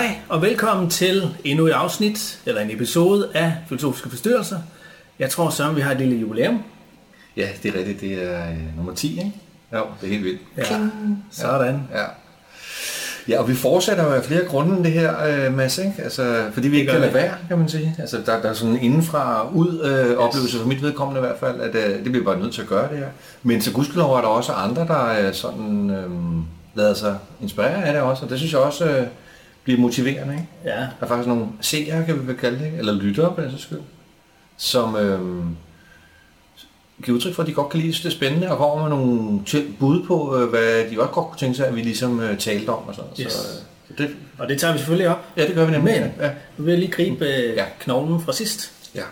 Hej og velkommen til endnu et afsnit, eller en episode af Filosofiske Forstyrrelser. Jeg tror Søren, vi har et lille jubilæum. Ja, det er rigtigt. Det er øh, nummer 10, ikke? Jo, det er helt vildt. Ja, sådan. Ja. Ja, og vi fortsætter jo af flere grunde det her, øh, Mads, ikke? Altså, fordi vi ikke kan lade være, kan man sige. Altså, der, der er sådan en indenfra ud øh, oplevelse for mit vedkommende i hvert fald, at øh, det bliver bare nødt til at gøre det her. Men til gudskelov er der også andre, der øh, sådan øh, lader sig inspirere af det også, og det synes jeg også øh, bliver motiverende, ikke? Ja, Der er faktisk nogle seere, kan vi vel kalde det, eller lyttere på den sags skyld, som øh, giver udtryk for, at de godt kan lide det er spændende, og kommer med nogle bud på, øh, hvad de også godt kunne tænke sig, at vi ligesom øh, talte om. Og sådan. Yes. Så, øh, så det, og det tager vi selvfølgelig op. ja, det gør vi nemlig. Men Ja. nu vil jeg lige gribe øh, Ja. knoglen fra sidst. ja.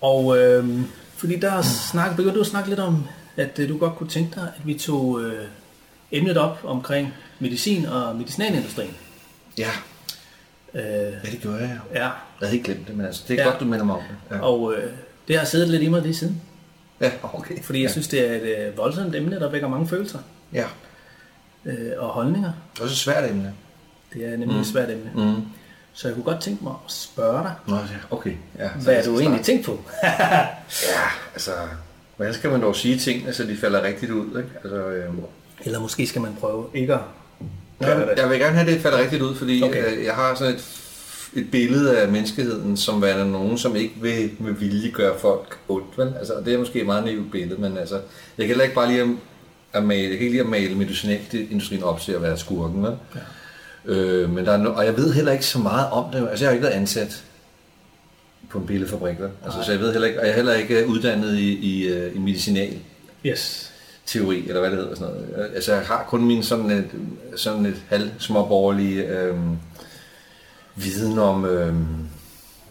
Og øh, fordi der snak, begyndte du at snakke lidt om, at øh, du godt kunne tænke dig, at vi tog øh, emnet op omkring medicin og medicinalindustrien. Ja. Øh, ja, det gør jeg. jo. ja, Jeg havde ikke glemt det, men altså, det er Ja. godt, du minder mig om det. Ja, og øh, det har siddet lidt i mig lige siden. ja okay. Fordi jeg ja. synes, det er et øh, voldsomt emne, der vækker mange følelser Ja, øh, og holdninger. det er også et svært emne. Det er nemlig mm. et svært emne. Mm. Så jeg kunne godt tænke mig at spørge dig, Nå, okay. Ja, hvad er du egentlig starte. tænkt på? Ja, altså, hvordan skal man dog sige tingene, så de falder rigtigt ud, ikke? Altså, øh, Eller måske skal man prøve ikke at Jeg, jeg vil gerne have, at det falder rigtigt ud, fordi Okay. øh, jeg har sådan et, et billede af menneskeheden, som er nogen, som ikke vil med vilje gøre folk ondt. Vel? Altså, og det er måske et meget naivt billede, men altså, jeg kan heller ikke bare lige at, at male, ikke lige at male medicinalindustrien op til at være skurken. Vel? Ja. Øh, men der er no, og jeg ved heller ikke så meget om det. Altså, jeg har ikke været ansat på en billedfabrik. Vel? Altså, Nej. så jeg ved heller ikke, og jeg er heller ikke uddannet i, i, øh, i medicinal Yes. Teori, eller hvad det hedder. Sådan noget. Altså, jeg har kun min sådan et, sådan et halv småborgerlige øh, viden om øh,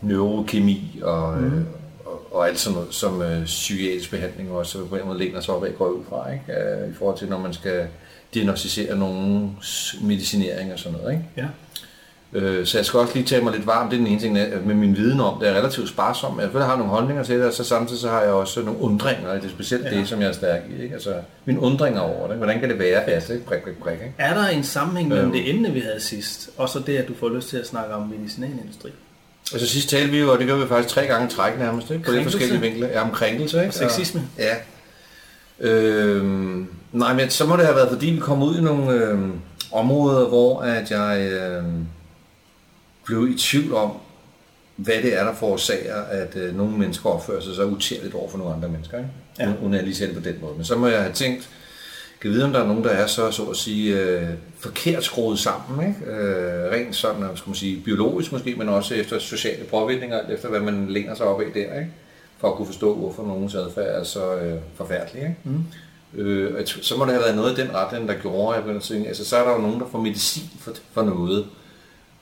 neurokemi og, mm. øh, og, og alt sådan noget, som øh, psykiatrisk behandling også på en måde læner sig op af, går ud fra, ikke? Øh, i forhold til, når man skal diagnostisere nogen medicinering og sådan noget. Ikke? Ja. Øh, så jeg skal også lige tage mig lidt varmt. Det er den ene ting med min viden om. Det er relativt sparsom. Jeg har nogle holdninger til det, og så samtidig så har jeg også nogle undringer. Det er specielt Ja. det, som jeg er stærk i. Ikke? Altså, mine undringer over det. Hvordan kan det være? at ikke? Prik, prik, prik, ikke? Er der en sammenhæng mellem Øhm. det emne, vi havde sidst, og så det, at du får lyst til at snakke om medicinalindustri? Altså sidst talte vi jo, og det gør vi faktisk tre gange træk nærmest, ikke? på Krænkelse? forskellige vinkler. Ja, om krænkelse, ikke? Og sexisme? Ja. Øhm, nej, men så må det have været, fordi vi kom ud i nogle øhm, områder, hvor at jeg øhm, blev i tvivl om, hvad det er, der forårsager, at øh, nogle mennesker opfører sig så utærligt over for nogle andre mennesker. Ikke? Ja. Uden at lige det på den måde. Men så må jeg have tænkt, kan vide, om der er nogen, der er så, så at sige, øh, forkert skruet sammen. Ikke? Øh, rent sådan, skal man sige, biologisk måske, men også efter sociale påvirkninger, efter hvad man læner sig op af der. Ikke? For at kunne forstå, hvorfor nogens adfærd er så øh, forfærdelig. Ikke? Mm. Øh, så må der have været noget i den retning, der gjorde, at jeg begyndte at tænke, altså så er der jo nogen, der får medicin for, for noget,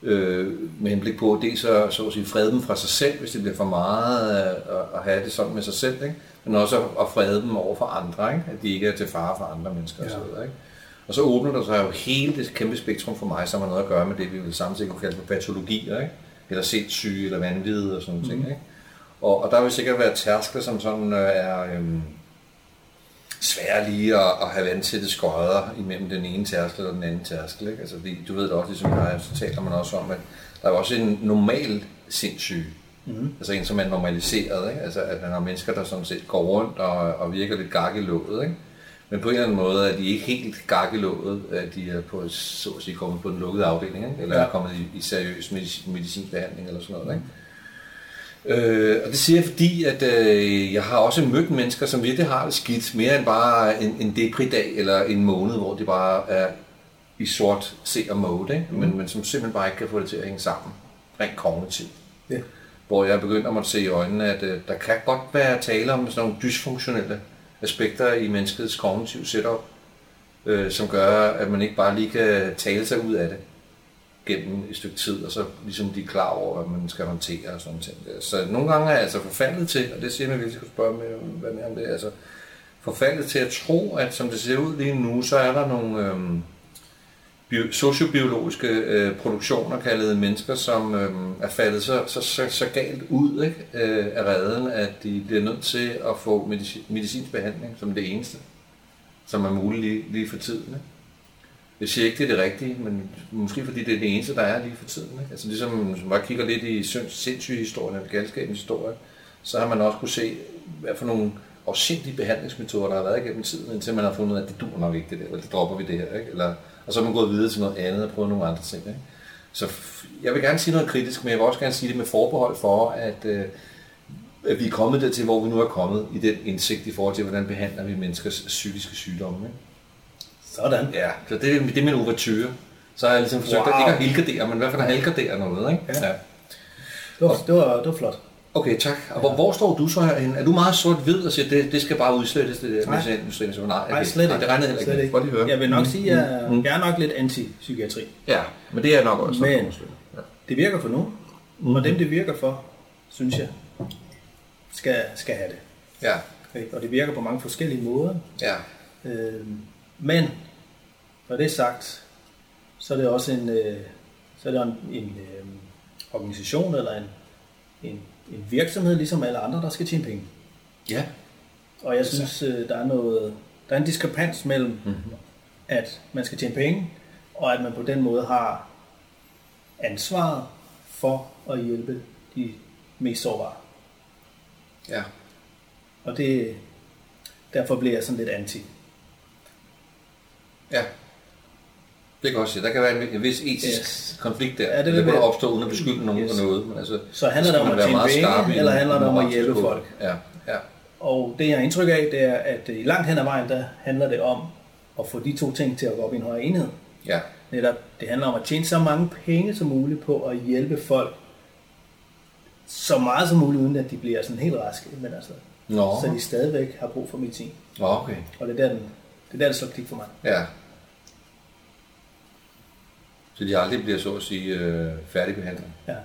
øh, med henblik på, at det så, så at sige, frede dem fra sig selv, hvis det bliver for meget at, at, at have det sådan med sig selv, ikke? men også at, at frede dem over for andre, ikke? at de ikke er til fare for andre mennesker Ja. osv. Ikke? Og så åbner der sig jo hele det kæmpe spektrum for mig, som har noget at gøre med det, vi vil samtidig kunne kalde for patologier, ikke? eller sindssyge, eller vanvid og sådan nogle ting. Ikke? Og, og der vil sikkert være tærskler, som sådan øh, er øhm, svære lige at, at have vandtætte skodder imellem den ene tærskel og den anden tærskel. Ikke? Altså, fordi, du ved det også, ligesom jeg, så taler man også om, at der er også en normal sindssyge. Mm. Altså en, som er normaliseret. Ikke? Altså at man har mennesker, der sådan set går rundt og, og virker lidt gak i låget. Ikke? Men på en eller anden måde er de ikke helt gak i låget, at de er på, så at sige, kommet på en lukket afdeling, ikke? eller Ja. er kommet i, i seriøs medicin, medicinbehandling eller sådan noget. Ikke? Øh, og det siger jeg, fordi, at øh, jeg har også mødt mennesker, som virkelig har det skidt, mere end bare en, en depri-dag eller en måned, hvor de bare er i sort seer mode, ikke? Men, men som simpelthen bare ikke kan få det til at hænge sammen, rent kognitivt. Ja. Hvor jeg er begyndt at måtte se i øjnene, at øh, der kan godt være tale om sådan nogle dysfunktionelle aspekter i menneskets kognitive setup, øh, som gør, at man ikke bare lige kan tale sig ud af det gennem et stykke tid, og så ligesom de er klar over, hvad man skal håndtere og sådan ting. Så nogle gange er jeg altså forfaldet til, og det siger man, hvis jeg skulle spørge med, hvad mere om det, altså forfaldet til at tro, at som det ser ud lige nu, så er der nogle øhm, bio, sociobiologiske øh, produktioner, kaldet mennesker, som øhm, er faldet så, så, så, så galt ud ikke, øh, af redden, at de bliver nødt til at få medicinsk behandling som det eneste, som er muligt lige, lige for tiden. Ikke? Jeg siger ikke, det er det rigtige, men måske fordi det er det eneste, der er lige for tiden. Ikke? Altså ligesom, hvis man bare kigger lidt i sindssyge historien, eller galskabens historie, så har man også kunne se, hvad for nogle afsindige behandlingsmetoder, der har været igennem tiden, indtil man har fundet ud af, at det dur nok ikke det der, eller det dropper vi det her. Ikke? Eller, og så er man gået videre til noget andet og prøvet nogle andre ting. Ikke? Så jeg vil gerne sige noget kritisk, men jeg vil også gerne sige det med forbehold for, at, øh, at vi er kommet dertil, hvor vi nu er kommet i den indsigt i forhold til, hvordan behandler vi menneskers psykiske sygdomme. Ikke? Sådan. Ja, så det, det er min ouverture. Så har jeg ligesom forsøgt wow. at ikke at helgardere, men i hvert fald at halgardere noget. Ikke? Ja. ja. Det, var, det, var, det var flot. Okay, tak. Og hvor, hvor står du så herinde? Er du meget sort-hvid og siger, det, det skal bare udslettes, det der Nej. medicinalindustrien? Så nej, Nej, slet ikke. Nej, det regnede heller ikke. ikke. Lige høre. Jeg vil nok sige, at jeg, Mm. jeg er nok lidt anti-psykiatri. Ja, men det er nok også. Men- Ja. Det virker for nogen, Mhm. og dem det virker for, synes jeg, skal, skal have det. Ja, Ikke? Og det virker på mange forskellige måder. ja. Øh, men, når det er sagt, så er det også en, øh, så er det en, en øh, organisation eller en, en, en virksomhed, ligesom alle andre, der skal tjene penge. Ja. Og jeg synes, øh, der er noget, der er en diskrepans mellem, Mhm. at man skal tjene penge, og at man på den måde har ansvaret for at hjælpe de mest sårbare. Ja. Og det, derfor bliver jeg sådan lidt anti. Ja. Det kan også sige. Der kan være en, en vis etisk Yes. konflikt der. Ja, det det kan opstå uden at beskylde nogen Yes. for noget. Men altså, Så handler det om at tjene penge, eller handler det om at hjælpe folk? Ja, ja. Og det jeg har indtryk af, det er, at i langt hen ad vejen, der handler det om at få de to ting til at gå op i en højere enhed. ja. Netop, det handler om at tjene så mange penge som muligt på at hjælpe folk så meget som muligt, uden at de bliver sådan helt raske, men altså, Nå, så de stadigvæk har brug for medicin. Nå okay. Og det er der, den, det er der, det slår klik for mig. Ja. Så de aldrig bliver, så at sige, øh, færdigbehandlet. Ja.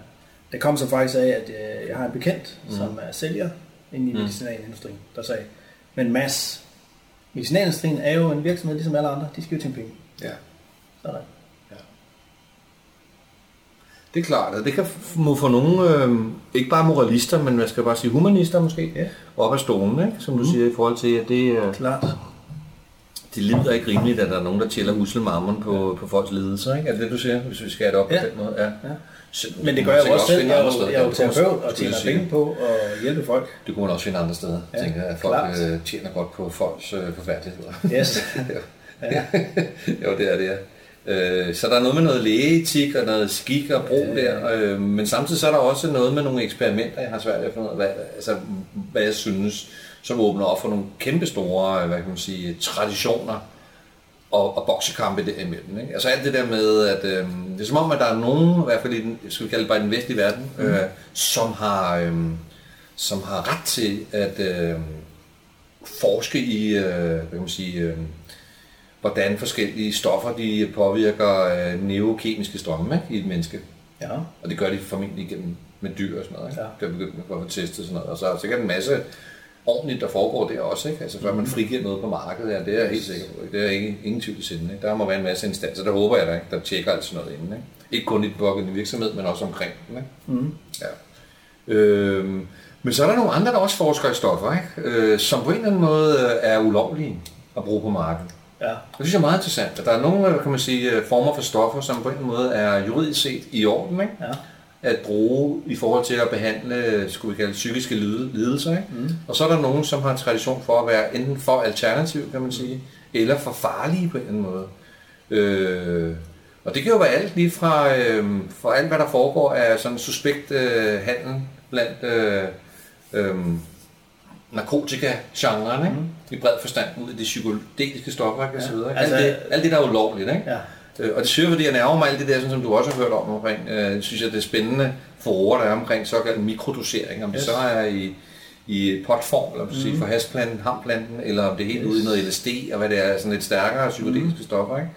Det kom så faktisk af, at øh, jeg har en bekendt, mm. som er sælger inde i Mm. medicinalindustrien, der sagde, men Mads, medicinalindustrien er jo en virksomhed ligesom alle andre, de skal jo tjene penge. Ja. Sådan. Det er klart, og det kan må få nogle, øh, ikke bare moralister, men man skal bare sige humanister måske, Ja. op af stolen, ikke? som du Mhm. siger, i forhold til, at det, øh, Klart. Det lyder ikke rimeligt, at der er nogen, der tæller musselmarmon på, på folks lidelser. Ikke? Er det det, du siger, hvis vi skal have det op Ja. på den måde? Ja. Ja. Så, Men det gør jeg jo også selv. Jeg er jo, jeg er jo terapeut og tjener penge på at hjælpe folk. Det kunne man også finde andre steder, Ja, ja, tænker jeg, folk klart. øh, tjener godt på folks øh, forfærdeligheder. Yes. Ja. jo, det er det, ja. Øh, så der er noget med noget lægeetik og noget skik og brug Ja. der, øh, men samtidig så er der også noget med nogle eksperimenter, jeg har svært ved at finde ud af, hvad, altså, hvad jeg synes, som åbner op for nogle kæmpe store, hvad kan man sige, traditioner og, og boksekampe derimellem. Ikke? Altså alt det der med, at øh, det er som om, at der er nogen, i hvert fald i den, skal vi kalde det bare den vestlige verden, øh, som, har, øh, som har ret til at øh, forske i, øh, hvad kan man sige, øh, hvordan forskellige stoffer de påvirker øh, neurokemiske strømme ikke, i et menneske. ja. Og det gør de formentlig igennem med dyr og sådan noget. Ikke? Ja. Det er begyndt at få testet sådan noget. Og så er sikkert en masse ordentligt, der foregår der også. Ikke? Altså før man frigiver noget på markedet, ja, det er jeg helt sikker på. Ikke? Det er ikke, ingen tvivl i sinde. Ikke? Der må være en masse instanser, der håber jeg, der, ikke? der tjekker alt sådan noget inden. Ikke, ikke kun i den pågældende virksomhed, men også omkring den. Ikke? Mm. Ja. Øhm, men så er der nogle andre, der også forsker i stoffer, ikke? Øh, som på en eller anden måde øh, er ulovlige at bruge på markedet. Ja. Det synes jeg er meget interessant, at der er nogle øh, kan man sige, øh, former for stoffer, som på en eller anden måde er juridisk set i orden, ikke? Ja. At bruge i forhold til at behandle, skulle vi kalde psykiske lide- lidelser. Ikke? Mm. Og så er der nogen, som har tradition for at være enten for alternativ, kan man sige, eller for farlige på en eller anden måde. Øh, og det kan jo være alt lige fra, øh, fra alt, hvad der foregår af sådan suspekt øh, handel blandt øh, øh, narkotika-genren? Mm. i bred forstand ud af de psykedeliske stoffer, Ja. Ikke? Altså- alt, det, alt det, der er ulovligt. Ikke? Ja. Øh, Og det siger fordi jeg nærmer mig alt det der, sådan, som du også har hørt om omkring, øh, synes jeg, det er spændende forår, der er omkring såkaldt mikrodosering. Om det Yes. så er i, i potform, eller mm. sige, Mhm. for hashplanten, hamplanten, eller om det er helt Yes. ude i noget LSD, og hvad det er, sådan lidt stærkere psykedeliske mm. stoffer. Ikke?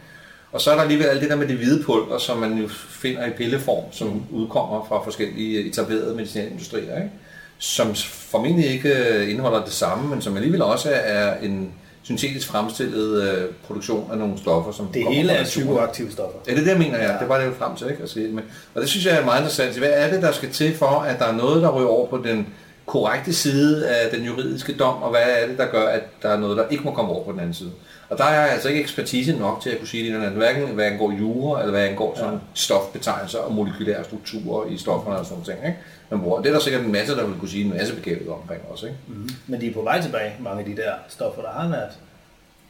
Og så er der alligevel alt det der med det hvide pulver, som man jo finder i pilleform, som udkommer fra forskellige etablerede medicinalindustrier, ikke? som formentlig ikke øh, indeholder det samme, men som alligevel også er en syntetisk fremstillet øh, produktion af nogle stoffer, som Det hele er psykoaktive stoffer. Ja, det er det, jeg mener, ja. Det er bare det, jeg frem til, ikke? At sige. Men, og det synes jeg er meget interessant. Hvad er det, der skal til for, at der er noget, der ryger over på den korrekte side af den juridiske dom, og hvad er det, der gør, at der er noget, der ikke må komme over på den anden side. Og der er jeg altså ikke ekspertise nok til at kunne sige det, andet, hverken hvad angår jura, eller hvad angår sådan stofbetegnelser og molekylære strukturer i stofferne og sådan noget. Ikke? Man bruger. Det er der sikkert en masse, der vil kunne sige en masse begavet omkring også. Ikke? Mm. Men de er på vej tilbage, mange af de der stoffer, der har været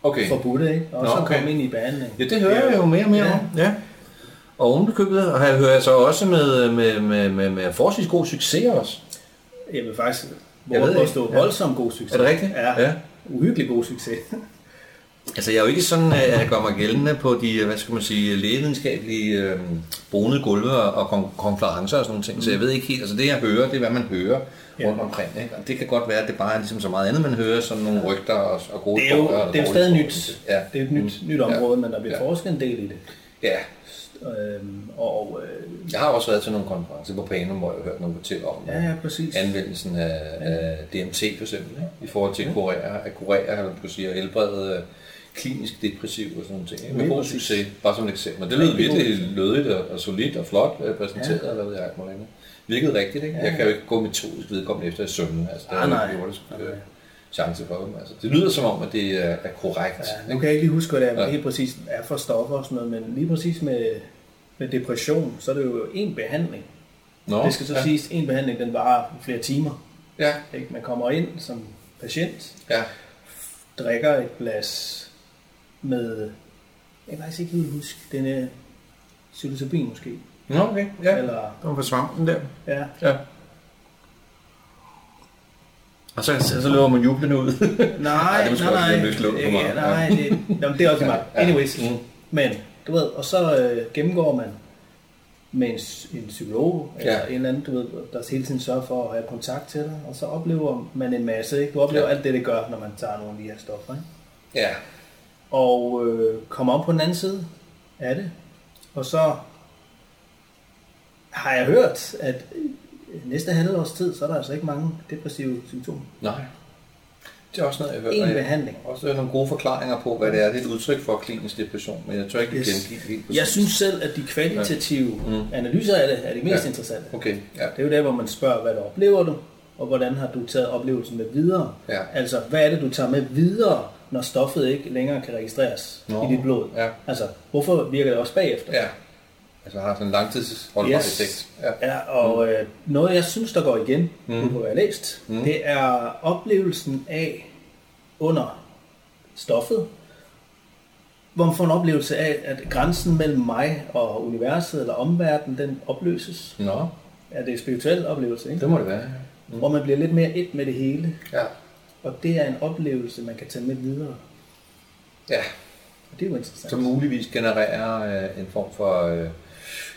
Okay. forbudte, ikke? Og Nå, så okay. komme ind i behandling. Ja, det hører jeg jo mere og mere Ja. om. Ja. Og ovenkøbet hører jeg så også med, med, med, med, med forholdsvis god succes også. Jeg vil faktisk Jeg ved våge på at ikke. stå Ja. voldsomt god succes. Er det rigtigt? Ja. Ja. Uhyggelig god succes. Altså jeg er jo ikke sådan, at jeg gør mig gældende på de, hvad skal man sige, lægevidenskabelige øh, bonede gulve og kon- konferencer og sådan nogle ting, så jeg ved ikke helt, altså det jeg hører, det er hvad man hører Ja. rundt omkring, ikke? og det kan godt være, at det bare er ligesom så meget andet, man hører, sådan nogle rygter og, og gode Det er jo, det er jo stadig nyt. historier. Det er et nyt, nyt område, men der bliver Ja. forsket en del i det. Ja, Øhm, og øh, jeg har også været til nogle konferencer på Panum, hvor jeg har hørt nogle fortælle om ja, ja, præcis. anvendelsen af, af DMT for eksempel, ikke? i forhold til at kurere, at kurere, eller man skulle sige, at helbrede øh, klinisk depressiv og sådan nogle ting. Ikke? Med god succes, bare som et eksempel. Men det lød virkelig lødigt og, og solidt og flot øh, præsenteret, ja. eller hvad ved jeg, Marlene. Virkede rigtigt, ikke? Jeg kan jo ikke gå metodisk vedkommende efter i søvnen. Altså, der Ah, er nej. jo jordisk Nej, øh, chance for dem. Altså, det lyder som om, at det er, er korrekt. Ja, nu kan jeg ikke lige huske, hvad det er, Ja. helt præcis er for stoffer og sådan noget, men lige præcis med, med depression, så er det jo en behandling. Nå, Det skal så ja. siges, en behandling, den varer flere timer. Ja, Ikke? Man kommer ind som patient, ja. drikker et glas med, jeg kan faktisk ikke helt huske, den er psilocybin måske. Nå, okay. Ja, Eller, der var svampen der. ja, Ja. Og så, så, så løber man jublende ud. Nej, det er nej, også nej. lidt slået for meget. Ja, nej, det, jamen, det er også meget. Ja, ja. Anyways, Mm. men du ved, og så øh, gennemgår man med en, en psykolog, eller Ja. en eller anden, du ved, der hele tiden sørger for at have kontakt til dig, og så oplever man en masse, ikke? Du oplever Ja. alt det, det gør, når man tager nogle af de her stoffer, ikke? Ja, Og øh, kommer om på den anden side af det, og så har jeg hørt, at øh, næste halve års tid, så er der altså ikke mange depressive symptomer. nej. Det er også noget, jeg hørt. En behandling. Også nogle gode forklaringer på, hvad det er. Det er et udtryk for klinisk depression, men jeg tror ikke, det Yes. gengive helt præcis. Jeg synes selv, at de kvalitative Mm. mm. analyser af det er de mest Ja. interessante. Okay, ja. Det er jo der, hvor man spørger, hvad du oplever du, og hvordan har du taget oplevelsen med videre. Ja. Altså, hvad er det, du tager med videre, når stoffet ikke længere kan registreres Nå, i dit blod? ja. Altså, hvorfor virker det også bagefter? Ja. Altså har sådan en langtidsholdbar Yes. effekt. Ja. Ja, og øh, noget, jeg synes, der går igen, Mm. mm. på hvad jeg læst, Mm. mm. det er oplevelsen af under stoffet, hvor man får en oplevelse af, at grænsen mellem mig og universet eller omverdenen, den opløses. Nå, Ja, det er en spirituel oplevelse, ikke? det må det være. Mm. hvor man bliver lidt mere et med det hele. Ja. Og det er en oplevelse, man kan tage med videre. ja, Og det er jo interessant. som muligvis genererer øh, en form for, øh,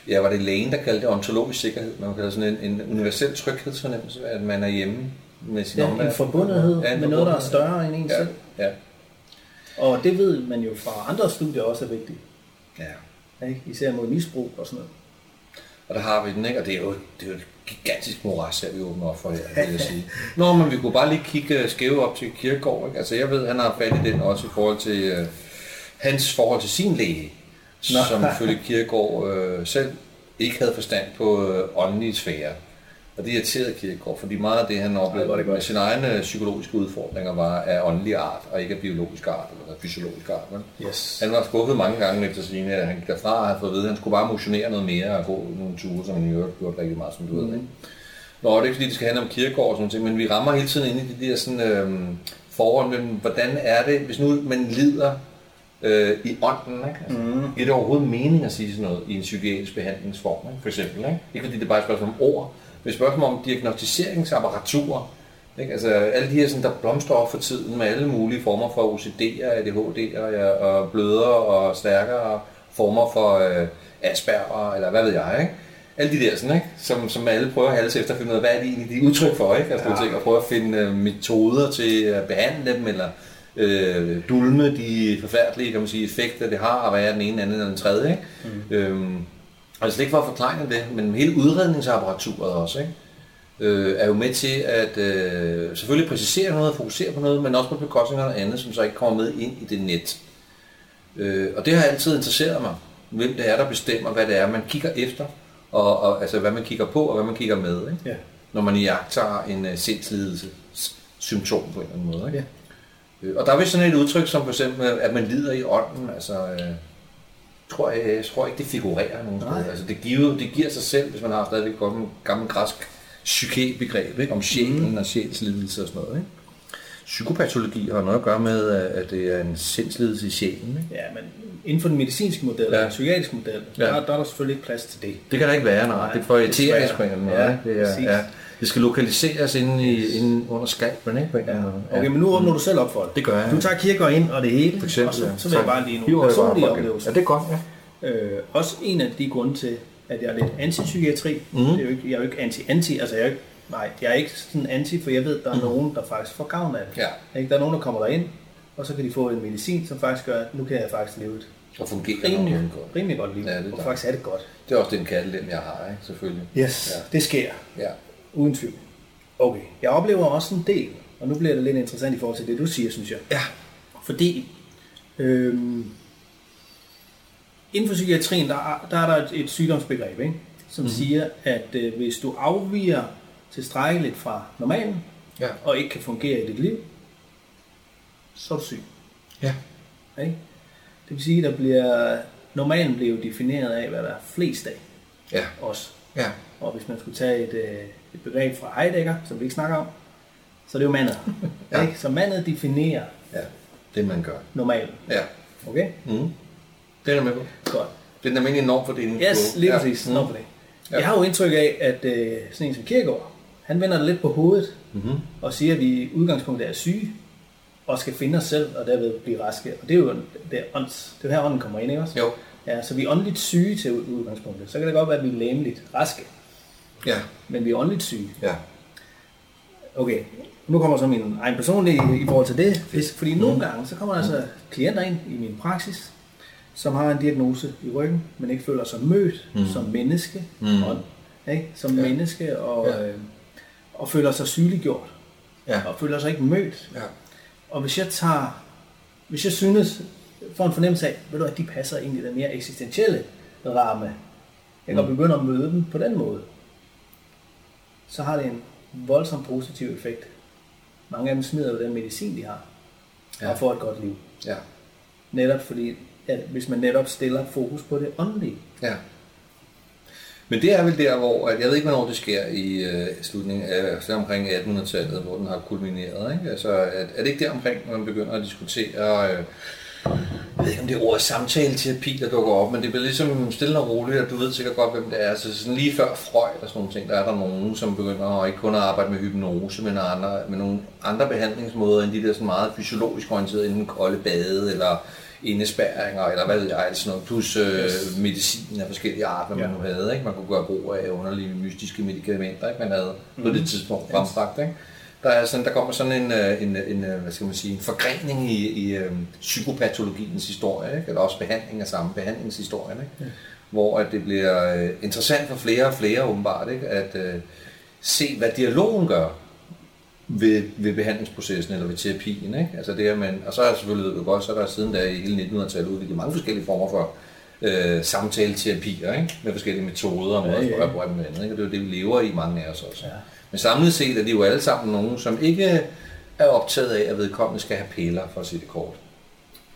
ja, var det lægen, der kaldte det ontologisk sikkerhed. Man kalder sådan en, en universel tryghedsfornemmelse, at man er hjemme med sin ja, omverden. en forbundethed Ja, en med noget, der er større end en Ja, selv. ja, Og det ved man jo fra andre studier også er vigtigt. ja. Ikke? Især mod misbrug og sådan noget. Og der har vi den, ikke? Og det er jo, det er jo et gigantisk moras, her vi åbner op for her, vil jeg sige. Nå, men vi kunne bare lige kigge øh, skæve op til Kirkegaard, ikke? Altså, jeg ved, han har fat i den også i forhold til øh, hans forhold til sin læge, Nå. som ifølge Kirkegaard øh, selv ikke havde forstand på øh, åndelige sfære. Og det irriterede Kirkegaard, fordi meget af det, han er oplevede det med sine egne psykologiske udfordringer, var af åndelig art, og ikke af biologisk art, eller fysiologisk art. Men Yes. han var skuffet mange gange efter sine, at han gik derfra og havde fået at vide, at han skulle bare motionere noget mere og gå nogle ture, som han i øvrigt gjort rigtig meget, som du ved. Ikke? Nå, det er ikke fordi, det skal handle om kirkegård og sådan noget, men vi rammer hele tiden ind i de der sådan, øhm, forhold mellem, hvordan er det, hvis nu man lider øh, i ånden, ikke? Altså, mm. giver det overhovedet mening at sige sådan noget i en psykiatrisk behandlingsform, ikke? for eksempel? Ikke? ikke fordi det er bare et spørgsmål om ord, et spørgsmål om diagnostiseringsapparaturer, ikke? Altså alle de her, sådan, der blomstrer op for tiden med alle mulige former for OCD'er, ADHD'er ja, og blødere og stærkere former for øh, Asperger, eller hvad ved jeg, ikke? Alle de der sådan, ikke? Som, som alle prøver at halse efter at finde ud af, hvad er det egentlig, de er udtryk for, ikke? Altså, ja. og prøve at finde øh, metoder til at behandle dem, eller øh, dulme de forfærdelige, kan man sige, effekter, det har, og hvad er den ene, anden eller den tredje, ikke? Mm. Øhm, og slet ikke for at forklare det, men hele udredningsapparaturet også, ikke? øh, er jo med til at øh, selvfølgelig præcisere noget og fokusere på noget, men også på bekostning af noget andet, som så ikke kommer med ind i det net. Øh, og det har altid interesseret mig, hvem det er, der bestemmer, hvad det er, man kigger efter, og, og altså, hvad man kigger på, og hvad man kigger med. Ikke? Ja. når man iagtager en uh, sindslidelse symptom på en eller anden måde. Ikke? Ja. Øh, Og der er vist sådan et udtryk som for eksempel, at man lider i ånden. Altså, øh, tror jeg, jeg tror ikke, det figurerer nogen Nej. steder. Altså, det, giver, det giver sig selv, hvis man har stadigvæk et gammelt, gammelt græsk psyke-begreb ikke? om sjælen mm. og sjælslidelse og sådan noget. Ikke? Psykopatologi har noget at gøre med, at det er en sindslidelse i sjælen. Ikke? Ja, men inden for den medicinske model, Ja. den psykiatriske model, Ja. der, der er der selvfølgelig ikke plads til det. Det kan der ikke være, nej. Nej, Det irriterisk desværre. på en måde. Ja, det, er, ja. Det skal lokaliseres inde, i, inde under skalpen, ikke? Måde. Okay, men nu åbner du selv op for det. Det gør jeg. Du tager kirker ind og det hele, For eksempel, og så, ja. så vil jeg bare lige bare personlige oplevelser. Ja, det er godt, ja. Øh, også en af de grunde til, at jeg er lidt anti-psykiatri. Mm. Det er jo ikke, jeg er jo ikke anti-anti, altså jeg er ikke, nej, jeg er ikke sådan anti, for jeg ved, at der er mm. nogen, der faktisk får gavn af det. Ja. Ikke? Der er nogen, der kommer derind, og så kan de få en medicin, som faktisk gør, at nu kan jeg faktisk leve et Og fungerer rimelig, nogenlunde godt. rimelig godt liv, Ja, det er og faktisk er det godt. Det er også den kattelem, jeg har, ikke? selvfølgelig. Yes, Ja. ja. det sker, Ja. Uden tvivl. Okay, jeg oplever også en del, og nu bliver det lidt interessant i forhold til det, du siger, synes jeg. Ja. Fordi øhm, inden for psykiatrien, der er der, er der et, et sygdomsbegreb, ikke? som Mhm. mm. siger, at øh, hvis du afviger tilstrækkeligt fra normalen, Ja. og ikke kan fungere i dit liv, så er du syg. Ja. Ikke? Det vil sige, at der bliver, normalen bliver jo defineret af, hvad der er flest af Ja. os. Ja. Og hvis man skulle tage et, øh, et begreb fra Heidegger, som vi ikke snakker om, så er det jo mandet. Ja. Ikke? Så mandet definerer Ja. Det man gør. normalen. Ja. Okay? Mm. Det er jeg med på. Godt. Det er den almindelige normfordeling. Yes, lige ja. præcis. Mm. For det. Ja. Jeg har jo indtryk af, at øh, sådan en som Kierkegaard, han vender det lidt på hovedet Mm-hmm. og siger, at vi i udgangspunktet er syge og skal finde os selv og derved blive raske. Og det er jo det er, ånds, det er her ånden kommer ind, ikke også? Jo. Ja, så vi er åndeligt syge til udgangspunktet. Så kan det godt være, at vi er læmeligt raske, Ja. men vi er åndeligt syge. Ja. Okay, nu kommer så min egen personlige i forhold til det. Hvis- Fordi nogle gange, så kommer der altså klienter ind i min praksis, som har en diagnose i ryggen, men ikke føler sig mødt Mm. som menneske, Mm. ånd, ikke? som Ja. menneske, og, Ja. øh, og føler sig sygeliggjort, Ja. og føler sig ikke mødt. Ja. Og hvis jeg tager, hvis jeg synes, får en fornemmelse af, ved du at de passer ind i den mere eksistentielle ramme, jeg kan Mm. mm. begynde at møde dem på den måde, så har det en voldsom positiv effekt. Mange af dem smider jo den medicin, de har, Ja. og får et godt liv. Ja. Netop fordi, at hvis man netop stiller fokus på det åndelige. Ja. Men det er vel der, hvor, at jeg ved ikke, hvornår det sker i øh, slutningen af, altså omkring 1800-tallet, hvor den har kulmineret. Ikke? Altså, er, er det ikke der omkring, når man begynder at diskutere, øh, ved ikke, om det er ordet samtaleterapi, der dukker op, men det bliver ligesom stille og roligt, og du ved sikkert godt, hvem det er. Så sådan lige før Freud og sådan nogle ting, der er der nogen, som begynder at ikke kun at arbejde med hypnose, men andre, med nogle andre behandlingsmåder, end de der sådan meget fysiologisk orienterede, enten kolde bade, eller indespærringer, eller hvad ved jeg, altså sådan noget, plus øh, medicin af forskellige art, hvad man Ja. nu havde. Ikke? Man kunne gøre brug af underlige mystiske medicamenter, ikke? man havde på det tidspunkt Yes. frembragt. Ikke? Der, er sådan, der kommer sådan en, øh, en, en, øh, hvad skal man sige, en forgrening i, i øh, psykopatologiens historie, ikke? eller også behandling af samme behandlingshistorien, ikke? Ja. hvor at det bliver øh, interessant for flere og flere åbenbart, ikke? at øh, se, hvad dialogen gør ved, ved behandlingsprocessen eller ved terapien. Ikke? Altså det, at man, og så er selvfølgelig ved godt, så er der siden da i hele 1900-tallet udviklet mange forskellige former for øh, samtaleterapier ikke? med forskellige metoder og måder Ja, at ja. spørge på hinanden. Ikke? Og det er jo det, vi lever i, mange af os også. Ja. Men samlet set er de jo alle sammen nogen, som ikke er optaget af, at vedkommende skal have piller, for at sige det kort.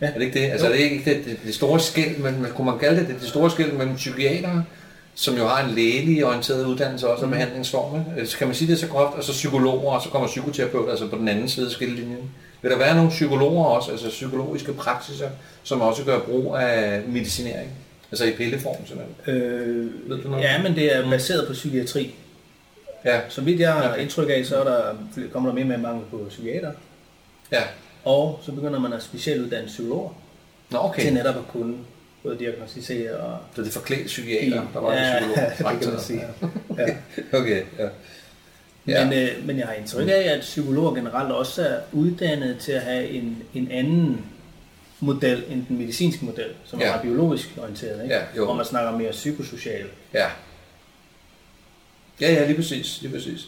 Ja. Er det ikke det? Altså, Jo. er det ikke det, det, det store skæld, men kunne man kalde det det, det store skæld mellem psykiatere, som jo har en lægelig orienteret uddannelse også af Mm. behandlingsformer. Øh, Kan man sige det så groft? Og så psykologer, og så kommer psykoterapeuter, altså på den anden side af skillelinjen. Vil der være nogle psykologer også, altså psykologiske praksiser, som også gør brug af medicinering? Altså i pilleform simpelthen. Øh, Ved du noget? ja, men det er baseret på psykiatri. Ja, Så vidt jeg har Okay. indtryk af, så er der, kommer der mere med mangel på psykiater. ja. Og så begynder man at specialuddanne psykologer Nå, okay. til netop at kunne både diagnostisere og... Så det er forklædt psykiater, der var ja, en psykolog. det kan man sige. Ja. Okay, ja. Ja. Men, øh, men jeg har indtryk af, at psykologer generelt også er uddannet til at have en, en anden model end den medicinske model, som Ja. er meget biologisk orienteret, ikke? Ja, jo. hvor man snakker mere psykosocial. Ja. Ja, ja, lige præcis, lige præcis.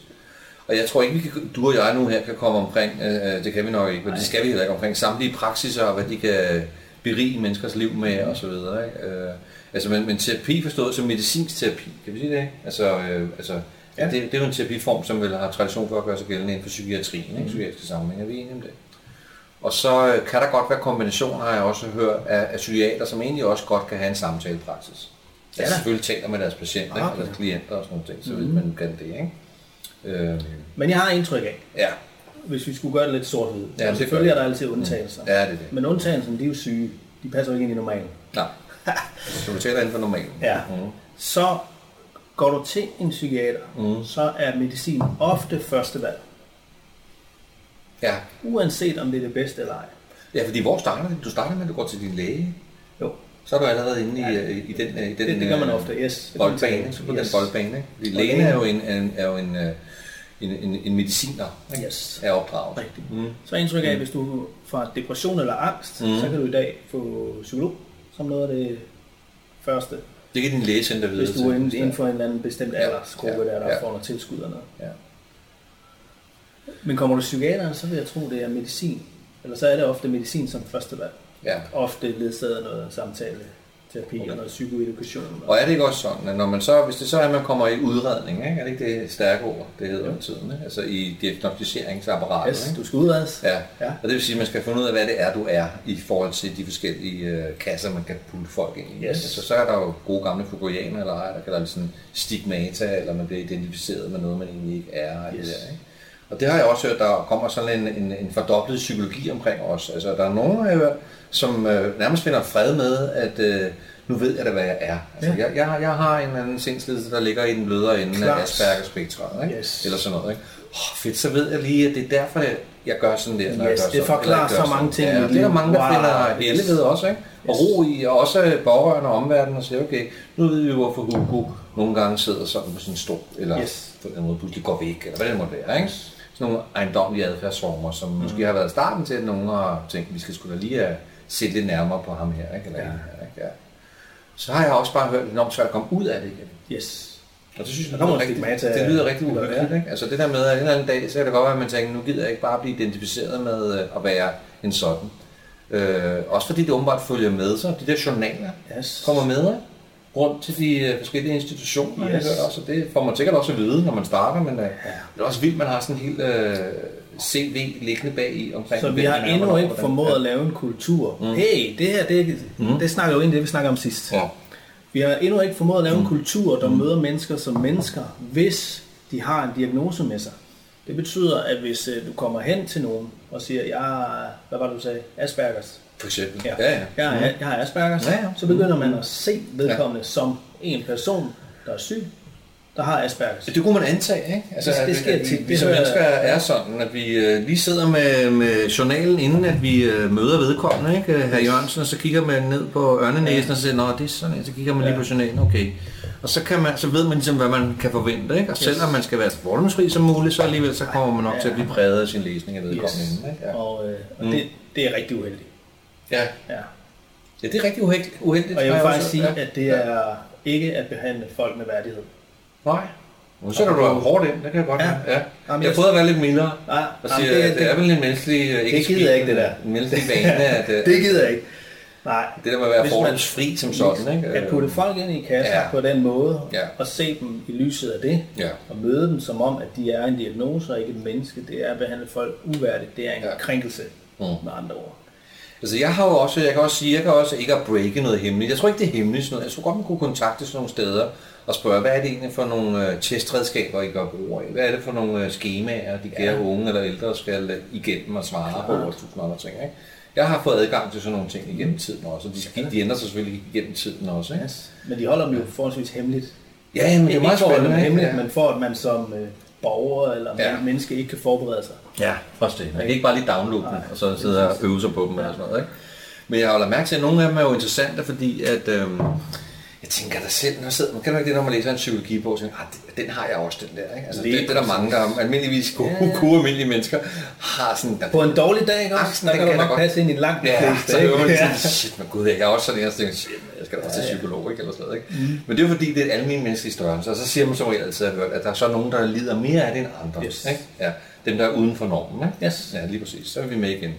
Og jeg tror ikke, vi kan, du og jeg nu her kan komme omkring, øh, det kan vi nok ikke, men det skal vi heller ikke omkring samtlige praksiser, og hvad de kan berige menneskers liv med, og så videre. Ikke? Øh, altså, men, men terapi forstået som medicinsk terapi, kan vi sige det? ikke? Altså, øh, altså Ja. Det, det er jo en terapiform, som vel har tradition for at gøre sig gældende inden for psykiatrien, ikke? Mhm. psykiatriske sammenhæng. Er vi enige om det? Og så øh, kan der godt være kombinationer, har jeg også hørt, af, af psykiater, som egentlig også godt kan have en samtalepraksis. Ja, da. selvfølgelig taler med deres patienter, Ah, okay. eller klienter og sådan nogle ting, så Mhm. ved man kan det, ikke? Øh, Men jeg har indtryk af, ja, hvis vi skulle gøre det lidt sort-hvid. Ja, det selvfølgelig er der altid undtagelser. ja, det er det. Men undtagelserne, de er jo syge. De passer jo ikke ind i normalen. Nej, så du taler inden for normalen. Ja. Mhm. Så går du til en psykiater, Mhm. så er medicin ofte første valg. Ja. Uanset om det er det bedste eller ej. ja, fordi hvor starter det? Du starter med, at du går til din læge. Så er du allerede inde i, Ja, ja, i, i den, i den det, det gør man øh, ofte, yes. boldbane, så på yes. den boldbane. Ikke? Lægen er jo en, en, er jo en, øh, en, en, en mediciner ikke? Yes. af opdraget. Rigtigt. Mm. Så er indtryk af, at hvis du får depression eller angst, Mhm. så kan du i dag få psykolog som noget af det første. Det kan din læge sende dig videre Hvis du er inden, inden for en eller anden bestemt Ja, aldersgruppe, ja, der, der ja. får noget tilskud eller noget. Ja. Men kommer du til psykiateren, så vil jeg tro, det er medicin. Eller så er det ofte medicin som første valg. Ja. Ofte ledsaget af noget samtale, terapi okay. og noget psykoedukation. Og er det ikke også sådan, at når man så, hvis det så er, at man kommer i udredning, ikke? er det ikke det stærke ord, det hedder med tiden, ikke? altså i diagnostiseringsapparatet, Yes, ikke? du skal udredes. Ja. Ja. og det vil sige, at man skal finde ud af, hvad det er, du er, i forhold til de forskellige øh, kasser, man kan putte folk ind i. Yes. Altså, så er der jo gode gamle Foucaultianer, eller ej, der kan der være sådan stigmata, eller man bliver identificeret med noget, man egentlig ikke er. og Yes. Det der, ikke? Og det har jeg også hørt, der kommer sådan en, en, en fordoblet psykologi omkring os. Altså, der er nogen, hørt, som øh, nærmest finder fred med, at øh, nu ved jeg da, hvad jeg er. Altså, Ja. jeg, jeg, jeg har en eller anden sindslidelse, der ligger i den blødere ende Klart. af Aspergers spektret, ikke? Yes. eller sådan noget. Ikke? Oh, fedt, så ved jeg lige, at det er derfor, jeg, jeg gør sådan der, når Yes, jeg gør det sådan, forklarer jeg gør så mange ting Ja, det er der mange, der Wow. finder Yes. heldighed også, ikke? Og Yes. ro i, og også pårørende og omverdenen, og siger, okay, nu ved vi, hvorfor Hugo nogle gange sidder sådan på sin stol, eller Yes. på den måde pludselig går væk, eller hvad det måtte være, ikke? Sådan nogle ejendomlige adfærdsformer, som mm. måske har været starten til, at nogen har tænkt, vi skal da lige have set lidt nærmere på ham her, ikke? Eller Ja. ja. her, ikke? Ja. Så har jeg også bare hørt, det enormt svært at komme ud af det igen. Yes. Og det synes jeg, kommer lyder rigtig, stigmata- det lyder rigtig uhyggeligt. Ikke? Altså det der med, at en eller anden dag, så kan det godt være, at man tænker, nu gider jeg ikke bare blive identificeret med øh, at være en sådan. Øh, også fordi det åbenbart følger med sig. De der journaler Yes. kommer med rundt til de øh, forskellige institutioner. Yes. Jeg også, og det får man sikkert også at vide, når man starter, men øh, det er også vildt, man har sådan en helt øh, CV liggende bag i omkring. Så vi har endnu ikke formået at lave en kultur. Mm. Hey, det her, det, mm. det snakker jo ind i det, vi snakker om sidst. Ja. Vi har endnu ikke formået at lave en kultur, der møder mennesker som mennesker, hvis de har en diagnose med sig. Det betyder, at hvis øh, du kommer hen til nogen og siger, jeg hvad var det, du sagde, Aspergers. For eksempel. Ja, ja. ja. Jeg, har, jeg har Aspergers. Ja, ja. Så begynder man at se vedkommende som en person, der er syg, der har Aspergers. Det kunne man antage, ikke? Altså, Det- det sker at vi, tit. Vi Det som mennesker er sådan, at vi øh, lige sidder med, med journalen, inden at vi øh, møder vedkommende, ikke? Herr Jørgensen, og så kigger man ned på ørnenæsen og siger, nå, det er sådan, her." så kigger man lige Ja. på journalen, okay. Og så, kan man, så ved man ligesom, hvad man kan forvente, ikke? Og selvom man skal være så fordomsfri som muligt, så alligevel så kommer man nok Ja. til at blive præget af sin læsning af vedkommende Yes. inden, ikke? Ja. Og, øh, og Mm. det, det er rigtig uheldigt. ja. Ja. ja, det er rigtig uheldigt. uheldigt Og jeg vil faktisk sige, ja. at det er ikke at behandle folk med værdighed. Nej. Nu sætter du dig hårdt ind, det kan jeg godt Ja. ja. ja. Jamen, Jeg jeg- prøver at være lidt mildere. Nej, Og jamen, siger, det, det, er vel en menneskelig, øh, ikke det gider jeg ikke, det der. En menneskelig vane, at, øh, det gider jeg ikke. Nej. Det der med at være fordomsfri som sådan, ikke? At putte folk ind i kasser Ja. ja. på den måde, Ja. og se dem i lyset af det, Ja. og møde dem som om, at de er en diagnose og ikke et menneske, det er at behandle folk uværdigt. Det er en Ja. ja. krænkelse, Mm. med andre ord. Altså jeg har jo også, jeg kan også sige, jeg kan også ikke at breake noget hemmeligt. Jeg tror ikke, det er hemmeligt. Sådan noget. Jeg tror godt, man kunne kontakte sådan nogle steder og spørge, hvad er det egentlig for nogle øh, testredskaber, I gør brug af? Hvad er det for nogle øh, skemaer, de kære Ja. unge eller ældre skal øh, igennem og svare på og tusind andre ting, ikke? Jeg har fået adgang til sådan nogle ting igennem tiden også, og de, de ændrer sig selvfølgelig igennem tiden også, ikke? Yes. Men de holder dem jo forholdsvis hemmeligt. Ja, men det er Ikke meget spændende. dem hemmeligt, ikke? men for at man som øh, borger eller Ja. ja. menneske ikke kan forberede sig. Ja, først det. Man kan ikke bare lige downloade dem, Nej, og så sidde og øve sig på dem eller sådan noget. Ikke? Men jeg holder mærke til, at nogle af dem er jo interessante, fordi at... Øhm, jeg tænker da selv, når jeg sidder, man kan du ikke det, når man læser en psykologibog, og tænker, ah, den- har jeg også, den der. Ikke? Altså, det, det, er der mange, der almindeligvis gode, Ja. gode almindelige mennesker har sådan... Der, På en dårlig dag, ikke også? Angsten, der kan du nok godt. passe ind i langt de Ja, fleste. så hører man sådan, shit, men gud, jeg er også sådan en, og så tænker, shit, jeg skal da også til psykolog, ikke? Eller sådan noget, ikke? Mm. Men det er fordi, det er et almindeligt menneskelig størrelse, og så siger man som regel altid, at der er så nogen, der lider mere af det end andre. Yes. Ikke? Ja, dem, der er uden for normen, ikke? Yes. Ja, lige præcis. Så er vi med igen.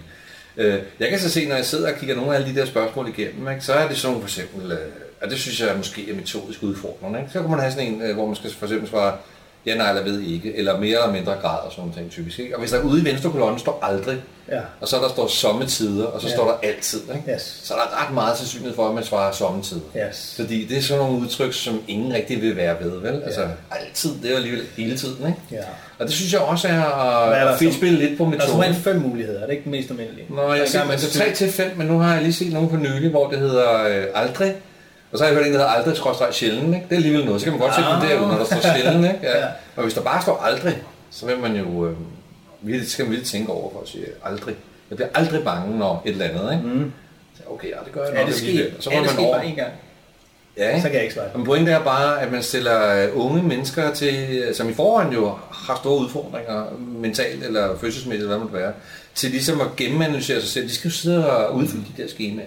Øh, Jeg kan så se, når jeg sidder og kigger nogle af alle de der spørgsmål igennem, ikke, så er det sådan for eksempel, øh, og det synes jeg måske er metodisk udfordrende. Ikke? Så kan man have sådan en, øh, hvor man skal for eksempel svare, ja, nej, eller ved ikke, eller mere eller mindre grad og sådan nogle ting typisk. Ikke? Og hvis der ude i venstre kolonne står aldrig, Ja. og så der står sommetider, og så Ja. står der altid, ikke? Yes. så er der ret meget sandsynlighed for, at man svarer sommetider. Yes. Fordi det er sådan nogle udtryk, som ingen rigtig vil være ved, vel? Altså, altid, det er alligevel hele tiden, ikke? Ja. Og det synes jeg også er at, fedtspille lidt på Der er metoden. fem muligheder, er det ikke den mest almindelige? Nå, jeg Så kan set man altså 3 til 5, men nu har jeg lige set nogen på nylig, hvor det hedder øh, aldrig. Og så har jeg hørt en, der hedder aldrig skråstreg sjældent, ikke? Det er alligevel noget. Så kan man godt Ah. det derud, når der står sjældent, ikke? Ja. Ja. Og hvis der bare står aldrig, så vil man jo... Øh, virkelig, skal man virkelig tænke over for at sige aldrig. Jeg bliver aldrig bange, når et eller andet, ikke? Mm. Så, okay, ja, det gør jeg nok det alligevel. sket? Og Så må det man over. bare en gang? Ja, Så kan jeg ikke svare. Men pointen er bare, at man stiller øh, unge mennesker til, som i forvejen jo har store udfordringer, mentalt eller følelsesmæssigt, eller hvad man være, til ligesom at gennemanalysere sig selv. De skal jo sidde og udfylde de der skemaer.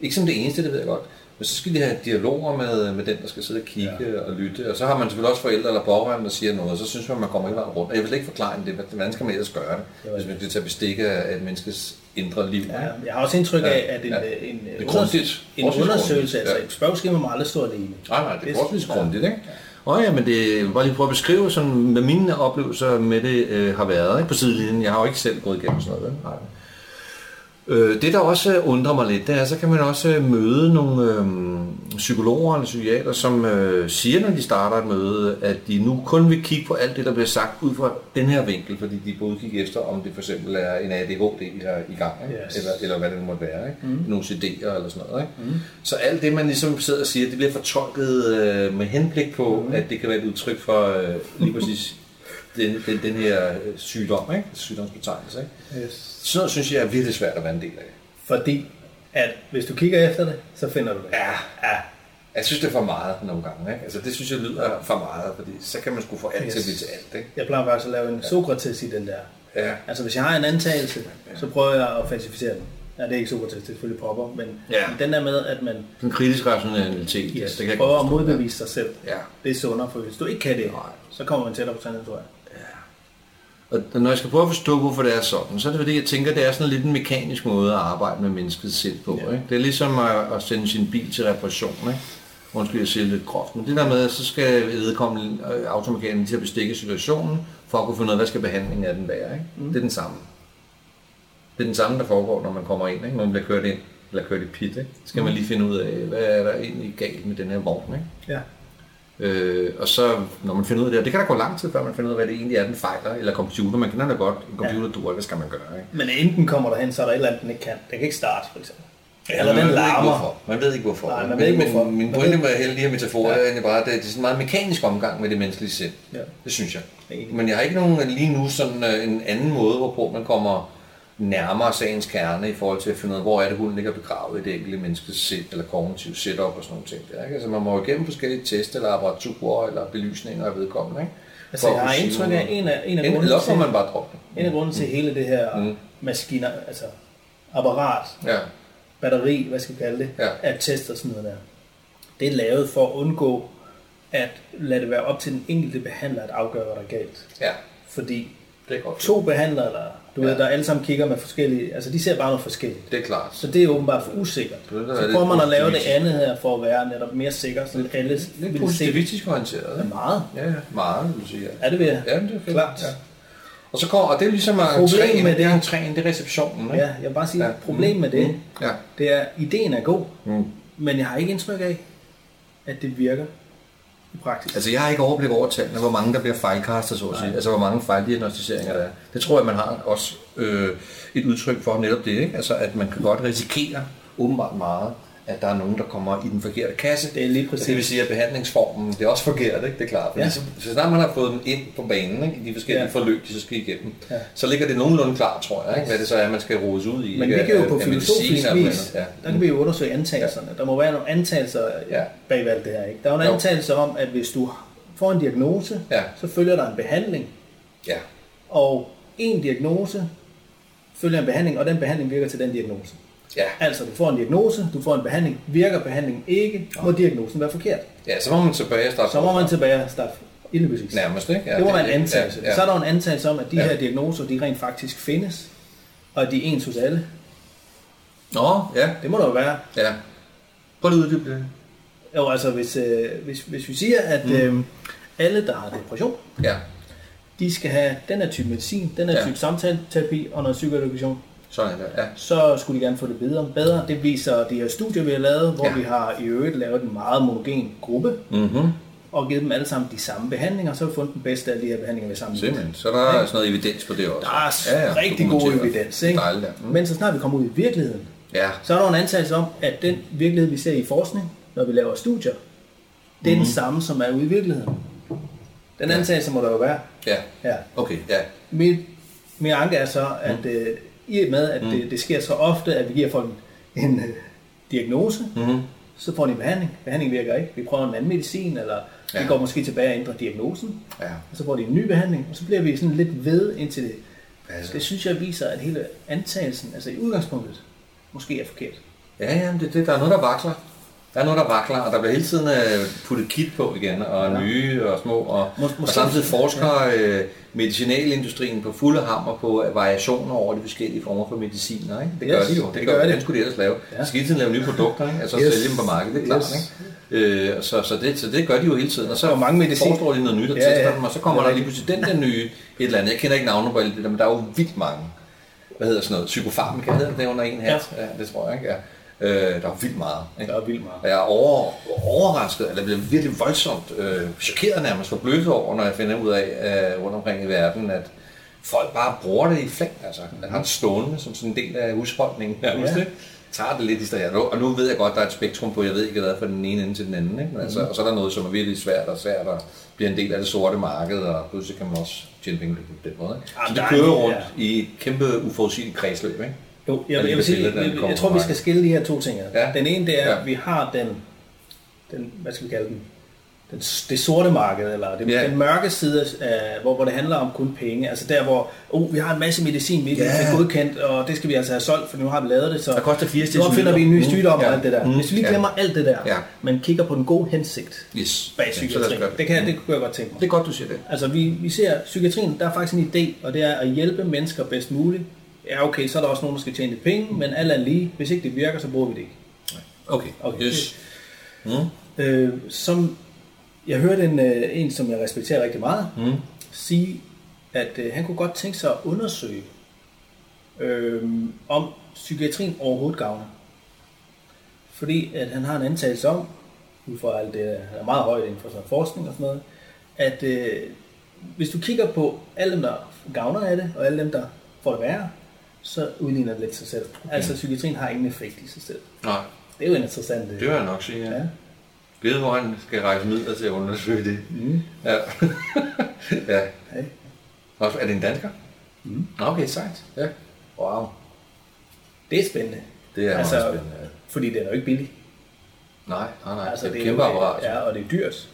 Ikke som det eneste, det ved jeg godt. Men så skal de have dialoger med, med den, der skal sidde og kigge ja. og lytte. Og så har man selvfølgelig også forældre eller pårørende, der siger noget, og så synes man, man kommer ikke vejen rundt. Og jeg vil slet ikke forklare det. Hvordan skal man ellers gøre det, Det hvis man skal tage bestik af et menneskes indre liv? Ja, jeg har også indtryk af, Ja, at en, ja. en, en, Det er grundigt. en undersøgelse, altså ja. et spørgeskema må aldrig stå alene. Nej, nej, det er forholdsvis ja. grundigt, ikke? Og ja, men det, jeg bare lige prøve at beskrive, sådan, hvad mine oplevelser med det øh, har været ikke? på sidelinjen. Jeg har jo ikke selv gået igennem sådan noget. Vel? Nej. Øh, det, der også undrer mig lidt, det er, så kan man også øh, møde nogle øh, psykologer eller psykiater, som øh, siger, når de starter et møde, at de nu kun vil kigge på alt det, der bliver sagt ud fra den her vinkel, fordi de både kigger efter, om det for eksempel er en ADHD, vi har i gang, ikke? Yes. Eller, eller hvad det nu måtte være, ikke? Mm. nogle CD'er eller sådan noget. Ikke? Mm. Så alt det, man ligesom sidder og siger, det bliver fortolket øh, med henblik på, mm. at det kan være et udtryk for øh, lige præcis den, den, den her øh, sygdom, ikke? sygdomsbetegnelse. Ikke? Yes. Sådan noget synes jeg er virkelig svært at være en del af. Fordi at hvis du kigger efter det, så finder du det. Ja. ja. Jeg synes, det er for meget nogle gange. Ikke? Altså, det synes jeg lyder for meget, fordi så kan man sgu få alt yes. til at blive til alt. Ikke? Jeg plejer faktisk at lave en Sokrates i den der. Ja. Altså hvis jeg har en antagelse, så prøver jeg at falsificere den. Ja, det er ikke Sokrates, det er selvfølgelig popper, men Ja. den der med, at man En kritisk rationalitet, yes, det kan prøver at modbevise sig selv. Ja. Det er sundere, for hvis du ikke kan det, Nej. så kommer man tættere på sandheden, tror jeg. Og når jeg skal prøve at forstå, hvorfor det er sådan, så er det fordi, jeg tænker, det er sådan lidt en mekanisk måde at arbejde med mennesket selv på. Ja. Ikke? Det er ligesom at, at sende sin bil til reparation. Ikke? Undskyld, jeg siger lidt groft. Men det der med, at så skal vedkommende øh, automekanikeren til at bestikke situationen, for at kunne finde ud af, hvad skal behandlingen af den være. Ikke? Mm. Det er den samme. Det er den samme, der foregår, når man kommer ind. Ikke? Når man bliver kørt ind, eller kørt i pit. Ikke? Så skal man lige finde ud af, hvad er der egentlig galt med den her vogn. Ikke? Ja. Øh, og så, når man finder ud af det, og det kan der gå lang tid, før man finder ud af, hvad det egentlig er, den fejler, eller computer. Man kender da godt, en computer ja. duer, hvad skal man gøre? Ikke? Men enten kommer der hen, så er der et eller andet, den ikke kan. Den kan ikke starte, for eksempel. Eller man den ved ikke, larmer. hvorfor. Man ved ikke hvorfor. Nej, man ved ikke, hvorfor. Min Man pointe med hele de her metaforer Ja. er egentlig bare, at det er sådan en meget mekanisk omgang med det menneskelige sind. Ja. Det synes jeg. Enig. Men jeg har ikke nogen lige nu sådan øh, en anden måde, hvorpå man kommer nærmere sagens kerne i forhold til at finde ud af, hvor er det, hunden ligger begravet i det enkelte menneskes sind, eller kognitiv setup og sådan nogle ting. Der, ikke? Altså man må jo igennem forskellige test, eller apparaturer, eller belysninger af vedkommende. Ikke? Altså, jeg at har indtryk af, en af, en af må til, man bare det. en af grundene til hele det her Mm. maskiner, altså apparat, Ja. batteri, hvad skal vi kalde det, Ja. af test og sådan noget der. Det er lavet for at undgå at lade det være op til den enkelte behandler at afgøre, hvad der er galt. ja, Fordi det er godt. to behandlere, eller du Ja. ved, der alle sammen kigger med forskellige, altså de ser bare noget forskelligt. Det er klart. Så det er åbenbart for usikkert. Det er da Så lidt prøver man at lave det andet her for at være netop mere sikker, så alle Lidt vil se positivistisk orienteret. ikke? meget. Ja, ja, meget, vil du sige. Ja. Er det at- Ja, det er. Klart. Ja. Og så kommer, og det er ligesom at Problemet træne, med det det- træne, det er receptionen. Ikke? Ja, jeg vil bare sige, Ja. ja. problemet med det, Mm. Ja. det er, at ideen er god, Mm. men jeg har ikke indtryk af, at det virker i praksis. Altså, jeg har ikke overblik over tallene, hvor mange der bliver fejlkastet, så at sige. Altså, hvor mange fejldiagnostiseringer der er. Det tror jeg, man har også øh, et udtryk for netop det, ikke? Altså, at man kan godt risikere åbenbart meget, at der er nogen, der kommer i den forkerte kasse. Det er lige præcis. Det vil sige, at behandlingsformen, det er også forkert, ikke? Det er klart. Fordi Ja. ja. så, så snart man har fået dem ind på banen, ikke? i de forskellige Ja. ja. forløb, de så skal igennem, Ja. ja. så ligger det nogenlunde klart, tror jeg, ikke? hvad det så er, man skal rodes ud i. Men vi ikke? kan jo på filosofisk vis. Ja. der kan vi jo undersøge antagelserne. Der må være nogle antagelser Ja. bag alt det her. Ikke? Der er jo en Jo. antagelse om, at hvis du får en diagnose, Ja. så følger der en behandling. ja. Og en diagnose følger en behandling, og den behandling virker til den diagnose. Ja. Altså, du får en diagnose, du får en behandling, virker behandlingen ikke, må diagnosen være forkert. ja, så må man tilbage og starte Så må man tilbage og starte lige præcis. Nærmest, ikke? Ja, det må være en antagelse. Ja, ja. Så er der en antagelse om, at de Ja. her diagnoser, de rent faktisk findes, og at de er ens hos alle. Nå, ja, Det må der jo være. ja. Prøv lige at uddybe det. Jo, altså hvis, øh, hvis, hvis vi siger, at, mm. øh, alle, der har depression, Ja, de skal have den her type medicin, den her Ja. type samtaleterapi og noget psykoedukation. Sådan det. Ja. Så skulle de gerne få det bedre. bedre. Det viser de her studier, vi har lavet, hvor Ja. ja. vi har i øvrigt lavet en meget monogen gruppe, Mm-hmm. og givet dem alle sammen de samme behandlinger, så har vi fundet den bedste af de her behandlinger ved sammen. Simpelthen. Så der er sådan noget evidens på det også. Der er rigtig god evidens, ikke? Dejligt, ja. Mm. Men så snart vi kommer ud i virkeligheden, Ja, så er der en antagelse om, at den virkelighed, vi ser i forskning, når vi laver studier, det er den samme, som er ude i virkeligheden. Den Ja. antagelse må der jo være. ja. Ja. Okay, ja. Mit, min anke er så, at mm. øh, i og med, at det, det sker så ofte, at vi giver folk en øh, diagnose, Mm-hmm. så får de en behandling. Behandling virker ikke. Vi prøver en anden medicin, eller ja. Ja. vi går måske tilbage og ændrer diagnosen, Ja. og så får de en ny behandling, og så bliver vi sådan lidt ved indtil det. Altså. Det synes jeg viser, at hele antagelsen, altså i udgangspunktet, måske er forkert. Ja, ja, det, det, der er noget, der vakler. Der er noget, der vakler, og der bliver hele tiden øh, puttet kit på igen, og Ja. ja. nye og små. Og, Mås- og samtidig forsker øh, medicinalindustrien på fulde hammer på variationer over de forskellige former for mediciner. Ikke? Det gør Yes, de jo. det Det, gør gør de. de. Den skulle de ellers lave. Ja. Ja. De skal hele lave nye produkter, ikke? altså Yes. sælge dem på markedet, det er klart. Yes. Ikke? Øh, så, så, det, så det gør de jo hele tiden. Og så Og mange medicin- foreslår de noget nyt og Ja, tester ja. dem, og så kommer Det er der lige pludselig den der nye et eller andet. Jeg kender ikke navnet på alt det der, men der er jo vildt mange hvad hedder sådan noget, psykofarmaka hedder det under en hat, ja. ja det tror jeg ikke, ja. Øh, der er vildt meget. Ikke? Der er vildt meget. Jeg er over, overrasket, eller bliver virkelig voldsomt øh, chokeret nærmest for blødt over, når jeg finder ud af øh, rundt omkring i verden, at folk bare bruger det i flæng, altså. At har det stående som sådan en del af husholdningen nærmest, Ja. ja. tager det lidt i stedet. Og nu ved jeg godt, at der er et spektrum på, jeg ved ikke hvad fra den ene ende til den anden. Ikke? Men altså, og så er der noget, som er virkelig svært og svært og bliver en del af det sorte marked, og pludselig kan man også tjene penge på den måde. Ikke? Jamen, Så det er kører rundt ja. i et kæmpe uforudsigeligt kredsløb. Ikke? Jo, jeg, jeg, vil sige, jeg, kommer jeg tror, vi skal skille de her to ting. Ja. Den ene, det er, Ja. at vi har den, den, hvad skal vi kalde den, den det sorte marked, eller den, Ja. den mørke side, af, hvor, hvor det handler om kun penge. Altså der, hvor oh, vi har en masse medicin, vi ikke Ja. yeah. godkendt, og det skal vi altså have solgt, for nu har vi lavet det. Så Der koster fire nu finder vi en ny Mm, sygdom og ja. alt det der. Mm, Hvis vi lige ja. glemmer alt det der, Ja. men kigger på den gode hensigt Yes. bag Ja, psykiatrien, gøre det, kan, det kunne jeg godt tænke mig. Det er godt, du siger det. Altså, vi, vi ser psykiatrien, der er faktisk en idé, og det er at hjælpe mennesker bedst muligt. Ja, okay, så er der også nogen, der skal tjene lidt penge, men alt er lige. Hvis ikke det virker, så bruger vi det ikke. Okay. Okay. Yes. Mm. Øh, som jeg hørte en, øh, en, som jeg respekterer rigtig meget, Mm. sige, at øh, han kunne godt tænke sig at undersøge, øh, om psykiatrien overhovedet gavner. Fordi at han har en antagelse om, ud fra alt det, han er meget højt inden for sådan forskning og sådan noget, at øh, hvis du kigger på alle dem, der gavner af det, og alle dem, der får det værre, så udligner det lidt sig selv. Okay. Altså psykiatrien har ingen effekt i sig selv. Nej, Det er jo en interessant... øh, det vil jeg nok sige, ja. ja. Ved, hvor han skal rejse midler til at undersøge det. Mm. Ja. ja. Hey. Er det en dansker? Mm. Nå, Okay, sejt. Ja. Wow. Det er spændende. Det er Altså, meget spændende. ja. Fordi det er jo ikke billigt. Nej, nej, nej. Altså, det er et kæmpe apparat. Ja, og det er dyrt.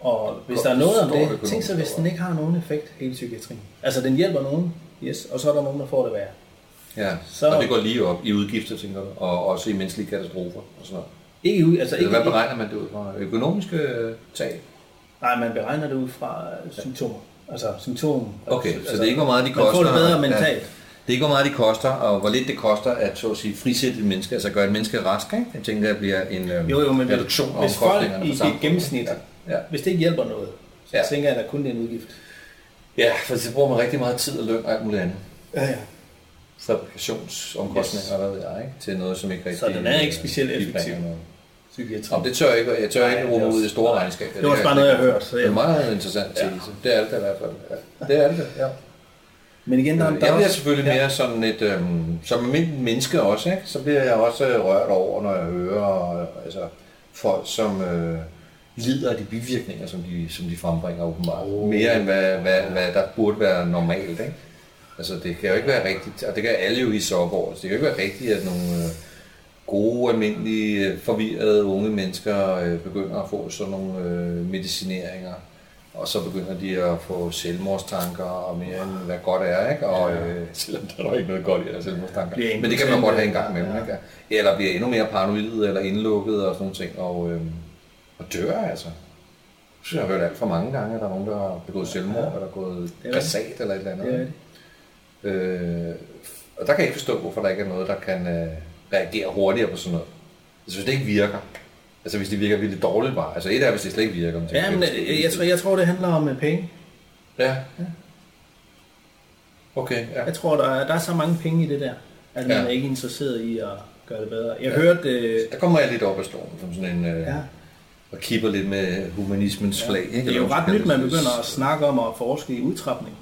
Og hvis der er noget om det, tænk så, hvis den ikke har nogen effekt, hele psykiatrien. Altså, den hjælper nogen, yes, og så er der nogen, der får det værre. Ja, Så- og det går lige op i udgifter, tænker du, og også i menneskelige katastrofer og sådan noget. Ikke altså Ikke, Hvad beregner man det ud fra? Økonomiske øh, tab? nej, man beregner det ud fra øh, symptomer. Altså symptom. Okay, altså, så det er ikke, hvor meget de Man får koster. det bedre Ja. mentalt. Det er ikke, hvor meget de koster, og hvor lidt det koster at så at sige, frisætte et menneske, altså gøre et menneske rask. Ikke? Jeg tænker, at bliver en øh, Jo, jo, men reduktion af hvis folk omkostningerne i det samfundet. gennemsnit, Ja. hvis det ikke hjælper noget, så Ja. tænker jeg, at der kun det er en udgift. ja, for så bruger man rigtig meget tid og løn og alt muligt andet. Ja, ja. Fabrikationsomkostninger, yes. hvad ved jeg, ikke? til noget, som ikke rigtig... Så den er ikke specielt effektiv. Psykiatri. Om det tør jeg ikke, jeg tør ikke også- ud i store nej. regnskaber. Det var også bare noget, jeg har hørt. Så Det er meget interessant Ja. ja. Det er det i hvert fald. Ja. Det er det, ja. men igen, der, der Jeg er bliver selvfølgelig ja. mere sådan et, øhm, som almindelig menneske også, ikke? så bliver jeg også øh, rørt over, når jeg hører øh, altså, folk, som øh, lider af de bivirkninger, som de, som de frembringer åbenbart. Oh. Mere end hvad, hvad, hvad der burde være normalt. Ikke? Altså det kan jo ikke være rigtigt, og det kan alle jo op over, så det kan jo ikke være rigtigt, at nogle øh, gode, almindelige, forvirrede unge mennesker øh, begynder at få sådan nogle øh, medicineringer, og så begynder de at få selvmordstanker og mere end hvad godt er, ikke? Og øh, selvom der er jo ikke noget godt i at have selvmordstanker. Men det kan man godt have en gang ja. imellem, ikke? Eller bliver endnu mere paranoid eller indlukket og sådan nogle ting, og, øh, og dør altså. Jeg synes, jeg har hørt alt for mange gange, at der er nogen, der har begået selvmord, Ja. eller gået græsat eller et eller andet. Det er det. Øh, og der kan jeg ikke forstå, hvorfor der ikke er noget, der kan øh, reagere hurtigere på sådan noget. Jeg synes, det ikke virker. Altså hvis de virker virkelig dårligt bare. Altså et er, hvis det slet ikke virker. men Ja, men tænker, øh, jeg, tror, jeg tror, det handler om øh, penge. Ja. Okay, ja. Jeg tror, der er, der er så mange penge i det der, at man Ja. er ikke interesseret i at gøre det bedre. Jeg hørte... Øh, Der kommer jeg lidt op af stolen, som sådan en... Øh, ja, Og kipper lidt med humanismens flag. Ikke? det er jo ret nyt, man det. begynder at snakke om at forske i udtrapning.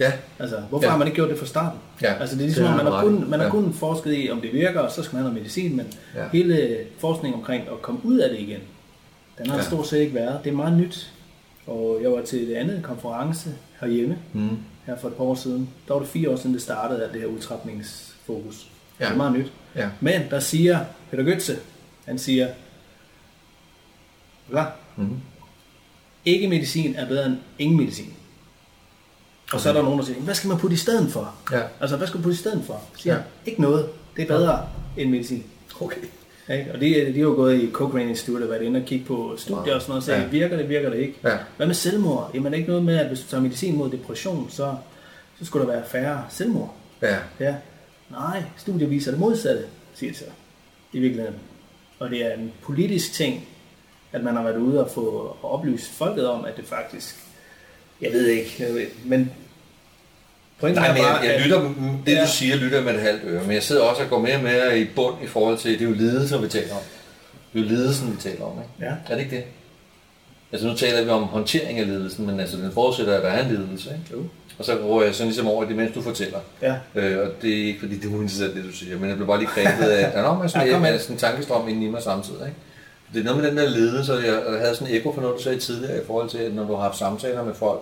Ja, Altså, hvorfor Ja. har man ikke gjort det fra starten? Ja, Altså, det er ligesom, det har man har, kun, man har Ja. kun forsket i, om det virker, og så skal man have noget medicin, men Ja. hele forskningen omkring at komme ud af det igen, den har Ja. stort set ikke været. Det er meget nyt. Og jeg var til det andet konference herhjemme, mm. her for et par år siden. Der var det fire år siden, det startede, at det her udtrapningsfokus. Ja. Det er meget nyt. ja. Men der siger Peter Götze, han siger, hvad? Mm. Ikke medicin er bedre end ingen medicin. Og så er der nogen, der siger, hvad skal man putte i stedet for? Ja. Altså, hvad skal du putte i stedet for? Så siger Ja. ja. ikke noget. Det er bedre end medicin. Okay. Ikke? Og de, de har jo gået i Cochrane Institute og været inde og kigge på studier og sådan noget, og sagde, Ja. ja. virker det, virker det ikke? Ja. Hvad med selvmord? Jamen er ikke noget med, at hvis du tager medicin mod depression, så, så skulle der være færre selvmord. Ja. Ja. Nej, studier viser det modsatte, siger det så. I virkeligheden. Og det er en politisk ting, at man har været ude og få oplyst folket om, at det faktisk... Jeg ved ikke, men... Pointen Nej, er men jeg, jeg lytter, det Ja. du siger, lytter med et halvt øre, men jeg sidder også og går mere og mere i bund i forhold til, det er jo lidelser, vi taler om. Det er jo lidelsen, vi taler om, ikke? Ja. Er det ikke det? Altså nu taler vi om håndtering af lidelsen, men altså den forudsætter, at der er en lidelse, ikke? Jo. Og så går jeg sådan ligesom over i det, mens du fortæller. Ja. Øh, og det er ikke fordi, det er uinteressant, det du siger, men jeg blev bare lige grebet af, at nå, men sådan, Ja, med. sådan en tankestrøm ind i mig samtidig. Ikke? Det er noget med den der ledelse, og jeg, jeg havde sådan en ekko for noget, du sagde tidligere, i forhold til, at når du har haft samtaler med folk,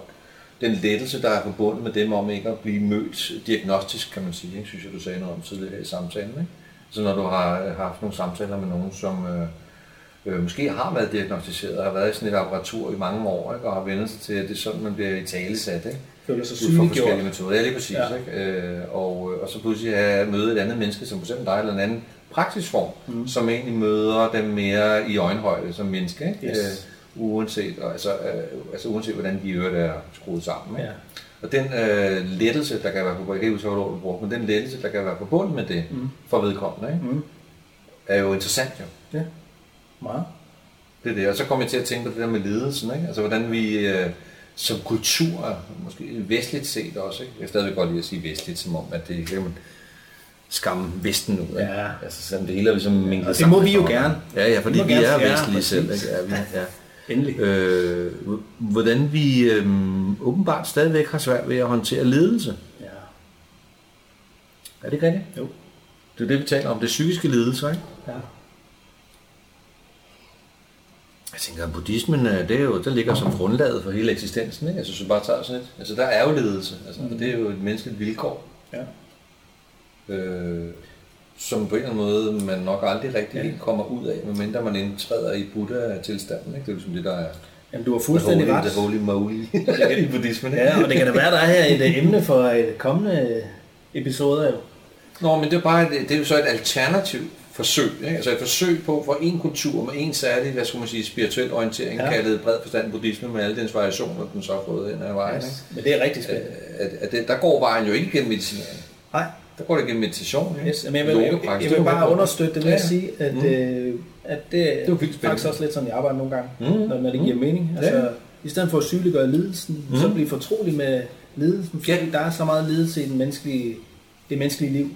den lettelse, der er forbundet med dem om ikke at blive mødt diagnostisk, kan man sige, ikke? synes jeg, du sagde noget om tidligere i samtalen. Ikke? Så når du har haft nogle samtaler med nogen, som øh, øh, måske har været diagnostiseret, og har været i sådan et apparatur i mange år, ikke? og har vendt sig til, at det er sådan, man bliver i tale sat. Ikke? føler sig ud fra forskellige metoder. Ja, lige præcis. Ja. Ikke? Øh, og, og så pludselig have møde et andet menneske, som f.eks. dig, eller en anden praksisform, mm. som egentlig møder dem mere i øjenhøjde som menneske. Ikke? Yes. Uanset, og altså, øh, altså uanset hvordan de øvrigt er skruet sammen. Ikke? Ja. Og den øh, lettelse, der kan være forbundet, jeg kan ikke du brugte, men den lettelse, der kan være forbundet med det mm. for vedkommende, ikke? Mm. er jo interessant jo. Ja. Meget. Det er det. Og så kommer jeg til at tænke på det der med ledelsen, ikke? Altså hvordan vi øh, som kultur, måske vestligt set også, ikke? Jeg er stadigvæk godt lide at sige vestligt, som om, at det kan man skamme Vesten ud, ikke? Ja. Altså sådan det hele er ligesom minklet Og det må vi jo gerne. Ja, ja, fordi Vi vi, er ja, vestlige præcis. selv, ikke? Ja, vi, ja. Endelig. Øh, hvordan vi øh, åbenbart stadigvæk har svært ved at håndtere ledelse. Ja. Er det ikke rigtigt? Jo. Det er det, vi taler om. Det psykiske ledelse, ikke? Ja. Jeg tænker, at buddhismen, øh, det er jo, der ligger som grundlaget for hele eksistensen. Ikke? Altså, du bare tager sådan et, altså, der er jo ledelse. Altså, mm. Det er jo et menneskeligt vilkår, Ja. øh, som på en eller anden måde, man nok aldrig rigtig Ja. helt kommer ud af, medmindre man indtræder i Buddha-tilstanden. Ikke? Det er jo ligesom det, der er Jamen, du har the fuldstændig holy, ret. the holy moly i buddhismen. Ikke? Ja, og det kan da være, der er her et øh, emne for et kommende episoder jo. Nå, men det er, bare, det er jo så et alternativ forsøg. Ikke? Altså et forsøg på for en kultur med en særlig, hvad skulle man sige, spirituel orientering, ja. Kaldet bred forstand buddhisme med alle dens variationer, den så har fået ind ad vejen. Ikke? Men det er rigtig spændende. at, at det, der går vejen jo ikke gennem medicinering. Nej, Der går det gennem meditation. yes, men jeg vil, jeg, jeg det vil bare understøtte det ved Ja, at sige, at, Mm. øh, at det, vildt er faktisk også lidt sådan, jeg arbejder nogle gange, Mm. når, når det giver mening. Altså, Ja. I stedet for at sygeliggøre lidelsen, Mm. så blive fortrolig med lidelsen, fordi Ja. der er så meget lidelse i den menneskelige, det menneskelige liv.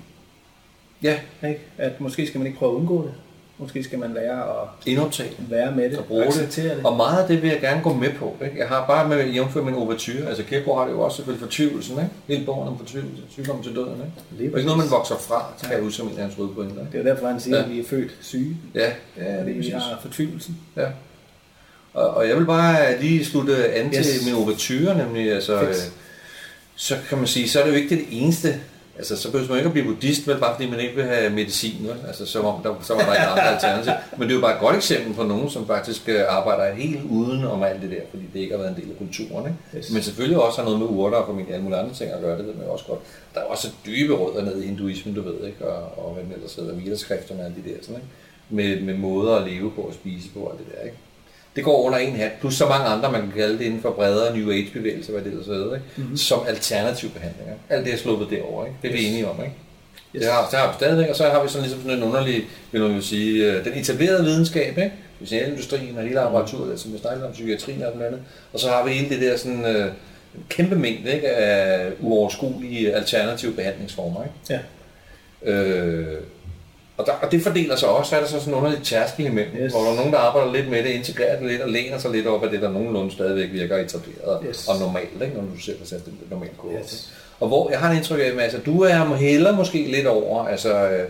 Ja, Ikke? At måske skal man ikke prøve at undgå det. Måske skal man lære at indoptage være med det, og bruge det. det. Og meget af det vil jeg gerne gå med på. Ikke? Jeg har bare med jævnfør min overtyre. Altså Kierkegaard har det jo også selvfølgelig fortvivlelsen. Ikke? Hele bogen om fortvivlelse, sygdom til døden. Ikke? Lige Det er ikke noget, man vokser fra, kan jeg huske som en af hans hovedpointer. Ikke? Det er derfor, han siger, Ja. at vi er født syge. Ja, ja, det er vi har fortvivlelsen. Ja. Og, og jeg vil bare lige slutte an til Yes. min overtyre, nemlig altså, øh, så kan man sige, så er det jo ikke det eneste. Altså, så behøver man ikke at blive buddhist, vel, bare fordi man ikke vil have medicin, vel? Altså, som om der, så var der ikke andre alternativer. Men det er jo bare et godt eksempel på nogen, som faktisk øh, arbejder helt uden om alt det der, fordi det ikke har været en del af kulturen, ikke? Yes. Men selvfølgelig også har noget med urter og familie alle mulige andre ting at gøre, det ved man jo også godt. Der er også dybe rødder ned i hinduismen, du ved, ikke? Og, og hvad den ellers hedder, Vita-skrifterne og alle de der, sådan, ikke? Med, med måder at leve på og spise på og alt det der, ikke? Det går under en hat, plus så mange andre, man kan kalde det inden for bredere New Age-bevægelser, hvad det ellers hedder, ikke? Mm-hmm. som alternativ behandlinger. Alt det er sluppet derover, ikke? det er yes. vi enige om. Ikke? Yes. Det, har, det har vi stadigvæk, og så har vi sådan, ligesom sådan en underlig, vil man jo sige, øh, den etablerede videnskab, ikke? specialindustrien og hele apparaturet, som vi snakker om psykiatrien og andet. Og så har vi hele det der sådan, øh, kæmpe mængde ikke, af uoverskuelige alternative behandlingsformer. Ikke? Ja. Øh, og, der, og det fordeler sig også, så er der så sådan en underlig tærskel imellem, yes. Hvor der er nogen, der arbejder lidt med det, integrerer det lidt og læner sig lidt op af det, der nogenlunde stadigvæk virker etableret Yes. og normalt, ikke? når du selv har sat det normalt kurve. Yes. Og hvor jeg har en indtryk af, at altså, du er heller måske lidt over, altså, øh,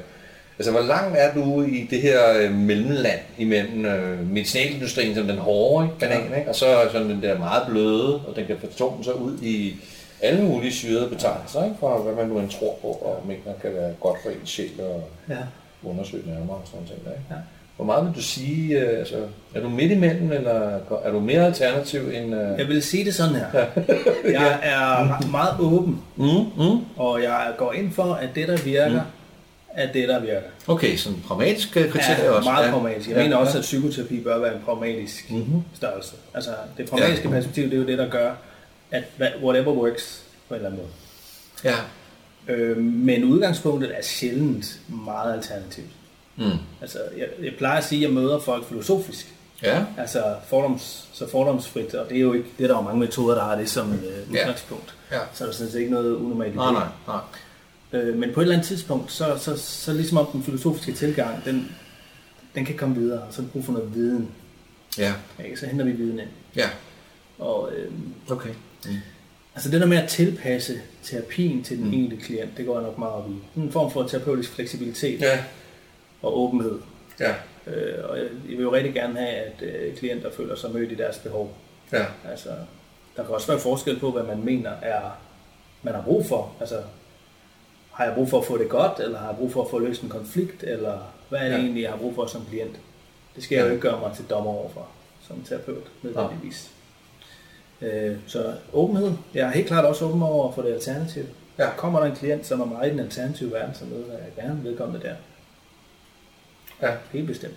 altså hvor langt er du i det her øh, mellemland imellem øh, medicinalindustrien, som den hårde ikke, banan, ikke? og så sådan den der meget bløde, og den kan fortone sig ud i alle mulige syrede betegnelser, ikke? for hvad man nu end tror på, og mener kan være godt for ens sjæl og Ja. Undersøge nærmere og sådan noget. Ikke? Ja. Hvor meget vil du sige, øh, altså, er du midt imellem, eller er du mere alternativ end... Øh... Jeg vil sige det sådan her. Jeg er meget åben, Mm, mm. og jeg går ind for, at det, der virker, er det, der virker. Okay, sådan pragmatiske kriterier Ja, også. meget pragmatisk. Jeg Ja, mener også, ja. at psykoterapi bør være en pragmatisk Mhm. størrelse. Altså, det pragmatiske Ja. perspektiv, det er jo det, der gør, at whatever works på en eller anden måde. Ja. Øh, men udgangspunktet er sjældent meget alternativt. Mm. Altså, jeg, jeg plejer at sige, at jeg møder folk filosofisk. Ja. Altså fordoms, så fordomsfrit, og det er jo ikke, det er der jo mange metoder, der har det som øh, Ja. udgangspunkt. Ja. Så er der sådan set ikke noget unormalt Nej, nej, nej. Øh, men på et eller andet tidspunkt, så, så, så ligesom om den filosofiske tilgang, den, den kan komme videre, og så brug for noget viden. Ja. Ikke? Så henter vi viden ind. Ja. Og, øh, Okay. Mm. Altså det der med at tilpasse terapien til den Mm. enkelte klient, det går jeg nok meget op i. En form for terapeutisk fleksibilitet Ja. og åbenhed. Ja. Øh, og jeg, jeg vil jo rigtig gerne have, at øh, klienter føler sig mødt i deres behov. Ja. Altså, der kan også være forskel på, hvad man mener er, man har brug for. Altså, har jeg brug for at få det godt, eller har jeg brug for at få løst en konflikt, eller hvad er det Ja. ja. egentlig, jeg har brug for som klient? Det skal jeg jo Ja. ikke gøre mig til dommer overfor, som terapeut, nødvendigvis. Øh, så åbenhed. Jeg er helt klart også åben over for det alternative. Ja. Kommer der en klient, som er meget i den alternative verden, så møder jeg gerne vedkommende der. Ja. Helt bestemt.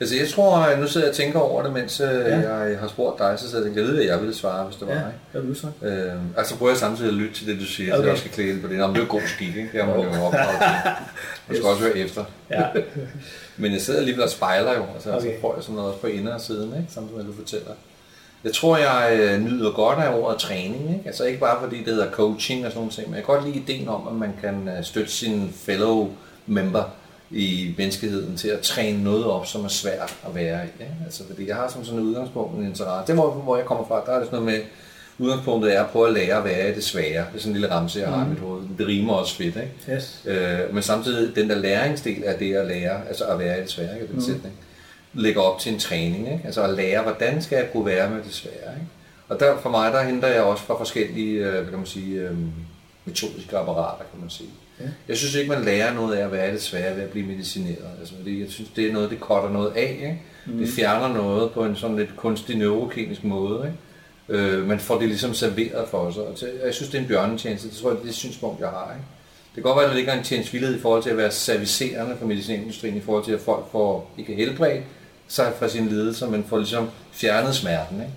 Altså jeg tror, at nu sidder jeg og tænker over det, mens ja. Ja. jeg har spurgt dig, så sidder jeg og tænker, jeg ved, hvad jeg ville svare, hvis det var Ja, mig. hvad vil du så? Øh, altså prøver jeg samtidig at lytte til det, du siger, okay. så jeg også skal klæde ind på det. Nå, men det er god skik, ikke? Det har man jo opdraget til. Man skal også høre efter. Ja. Men jeg sidder alligevel og spejler jo, altså, okay. så får jeg sådan noget også på indersiden, ikke? samtidig med, at du fortæller. Jeg tror, jeg øh, nyder godt af ordet træning. Ikke? Altså ikke bare fordi det hedder coaching og sådan noget, men jeg kan godt lide ideen om, at man kan øh, støtte sin fellow member i menneskeheden til at træne noget op, som er svært at være i. Ikke? Altså, fordi jeg har som sådan et udgangspunkt en interesse. Det hvor, hvor jeg kommer fra, der er det sådan noget med, udgangspunktet er at prøve at lære at være i det svære. Det er sådan en lille ramse, jeg har i mit hoved. Det rimer også fedt, ikke? Yes. Øh, men samtidig, den der læringsdel af det at lære, altså at være i det svære, ikke? Den sætning, lægger op til en træning, ikke? altså at lære, hvordan skal jeg kunne være med det svære. Ikke? Og der, for mig, der henter jeg også fra forskellige, øh, hvad kan man sige, øh, metodiske apparater, kan man sige. Ja. Jeg synes ikke, man lærer noget af at være det svære ved at blive medicineret. Altså, fordi jeg synes, det er noget, det cutter noget af. Ikke? Mm. Det fjerner noget på en sådan lidt kunstig neurokemisk måde. Ikke? Øh, man får det ligesom serveret for sig. Og til, jeg synes, det er en bjørnetjeneste. Det tror jeg, det er det synspunkt, jeg har. Ikke? Det kan godt være, at der ligger en tjenestvillighed i forhold til at være servicerende for medicinindustrien, i forhold til at folk får ikke helbredt sig fra sine lidelser, men får ligesom fjernet smerten. Ikke?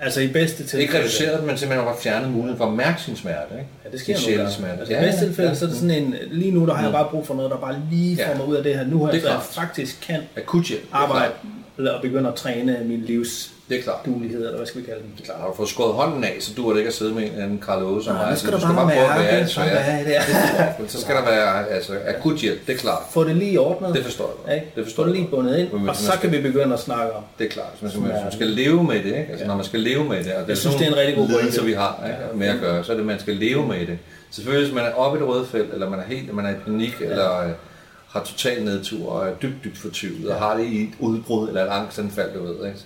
Altså i bedste tilfælde. Ikke reduceret den, men simpelthen har fjernet muligheden for at mærke sin smerte. Ikke? Ja, det sker Sin nogle sjælesmerte. Altså, i bedste tilfælde, så er det sådan en, lige nu der har jeg bare brug for noget, der bare lige får Ja. mig ud af det her. Nu her, Det så jeg faktisk kan Akut arbejde og begynde at træne min livs Det er klart. dulighed, eller hvad skal vi kalde den? Det er klart. Har du fået skåret hånden af, så duer det ikke at sidde med en Karl Aage som Nej, mig. Så skal du du skal bare bare prøve at være så er det? Så skal der være altså, akut hjælp, det er klart. Få det lige ordnet. Det forstår jeg. Ikke? Det forstår Få det lige bundet ind, Men og så skal- kan vi begynde at snakke om. Det er klart, hvis man, hvis man, skal leve med det, ikke? Altså, Ja. når man skal leve med det, og det Jeg synes, det er en rigtig god pointe. vi har ikke? med at gøre, så er det, at man skal leve med det. Selvfølgelig, hvis man er oppe i det røde felt, eller man er helt, man er i panik, ja. eller øh, har total nedtur, og er dybt, dybt fortvivlet, og har det i et udbrud, eller et angstanfald, du ved, ikke?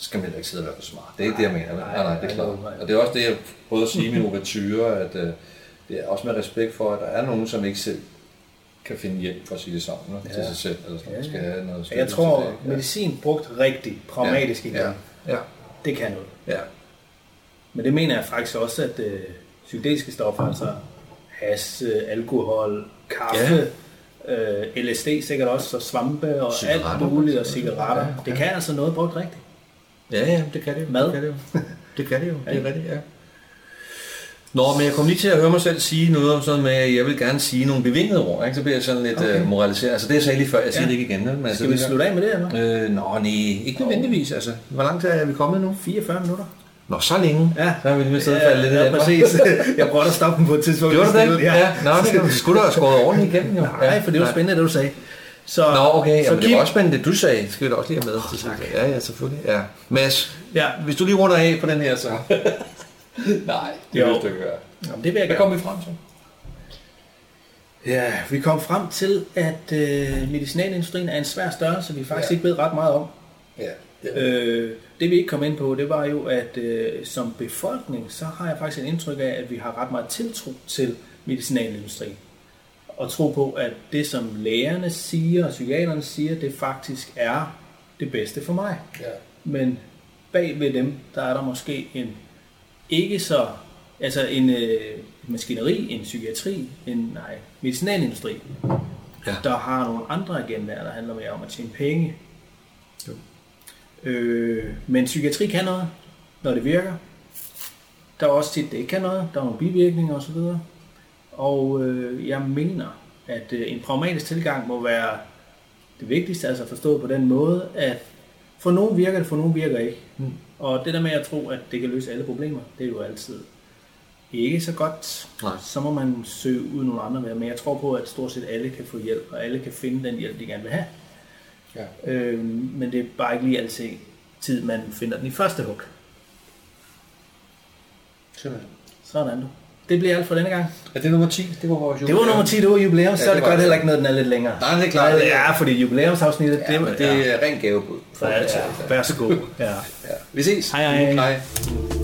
Så skal man heller ikke sidde og være for smart. Det er ikke det, jeg mener. vel? Nej, nej, det er nej, klart. nej. Og det er også det, jeg prøvede at sige i min ouverture, at øh, det er også med respekt for, at der er nogen, som ikke selv kan finde hjælp for at sige det sammen ja. til Ja. sig selv, eller sådan, Ja, ja. skal have noget Jeg tror, det. ikke? medicin brugt rigtigt, pragmatisk igen, ja. ja. det kan noget. ja. Men det mener jeg faktisk også, at øh, psykedeliske stoffer, altså has, øh, alkohol, kaffe, ja. øh, LSD sikkert også, og svampe og Cigaretter. alt muligt, og cigaretter. Ja, ja. Det kan altså noget brugt rigtigt. Ja, ja, det kan det jo. Mad. Det kan det jo. Det kan det jo. Det er Ja. rigtigt, ja. Nå, men jeg kom lige til at høre mig selv sige noget om sådan med, at jeg vil gerne sige nogle bevingede ord, ikke? så bliver jeg sådan lidt okay. Uh, moraliseret. Altså det jeg sagde lige før, jeg siger Ja. det ikke igen. Men altså, Skal vi det- slutte af med det, eller? Øh, nå, nej, ikke nødvendigvis. Altså, hvor langt er vi kommet nu? 44 minutter. Nå, så længe. Ja. Så har vi lige stedet faldet lidt ja, præcis. Jeg prøvede at stoppe den på et tidspunkt. Gjorde du det? Ja. Ja. Nå, det skulle du have skåret ordentligt igennem, jo. Nej, for det var Ja. spændende, det du sagde. Så, Nå, okay, så Jamen, det var også spændende, det du sagde. Det skal vi da også lige have med. til sidst. Ja, ja, selvfølgelig. Ja. Mads, Ja, hvis du lige runder af på den her, så... Nej, det Jo. vil du ikke gøre. Jamen, det vil jeg Hvad kom vi frem til? Ja, vi kom frem til, at øh, medicinalindustrien er en svær størrelse, vi faktisk Ja. ja. ikke ved ret meget om. Ja. Øh, det vi ikke kom ind på, det var jo, at øh, som befolkning, så har jeg faktisk et indtryk af, at vi har ret meget tiltro til medicinalindustrien. Og tro på, at det som lægerne siger og psykiaterne siger, det faktisk er det bedste for mig. Ja. Men bag ved dem, der er der måske en ikke så, altså en øh, maskineri, en psykiatri, en nej, medicinalindustri, Ja. der har nogle andre agendaer, der handler mere om at tjene penge. Jo. Øh, men psykiatri kan noget, når det virker. Der er også tit, det ikke kan noget. Der er nogle bivirkninger osv. Og øh, jeg mener, at øh, en pragmatisk tilgang må være det vigtigste, altså forstået på den måde, at for nogen virker det, for nogen virker ikke. Mm. Og det der med at tro, at det kan løse alle problemer, det er jo altid ikke så godt. Nej. Så må man søge ud nogle andre med. Men jeg tror på, at stort set alle kan få hjælp, og alle kan finde den hjælp, de gerne vil have. Ja. Øh, men det er bare ikke lige altid tid, man finder den i første hug. Simpelthen. Sådan du. Det bliver alt for denne gang. Er det nummer 10? Det var vores Det var nummer 10, det var jubilæum, så Ja, er det det var godt det. heller ikke noget, den er lidt længere. Nej, det er klart. Ja, fordi jubilæumsafsnittet, Ja, det, det er rent gavebud. ja, ja, vær så god. Ja. Ja. Vi ses. Hej, hej. Hej.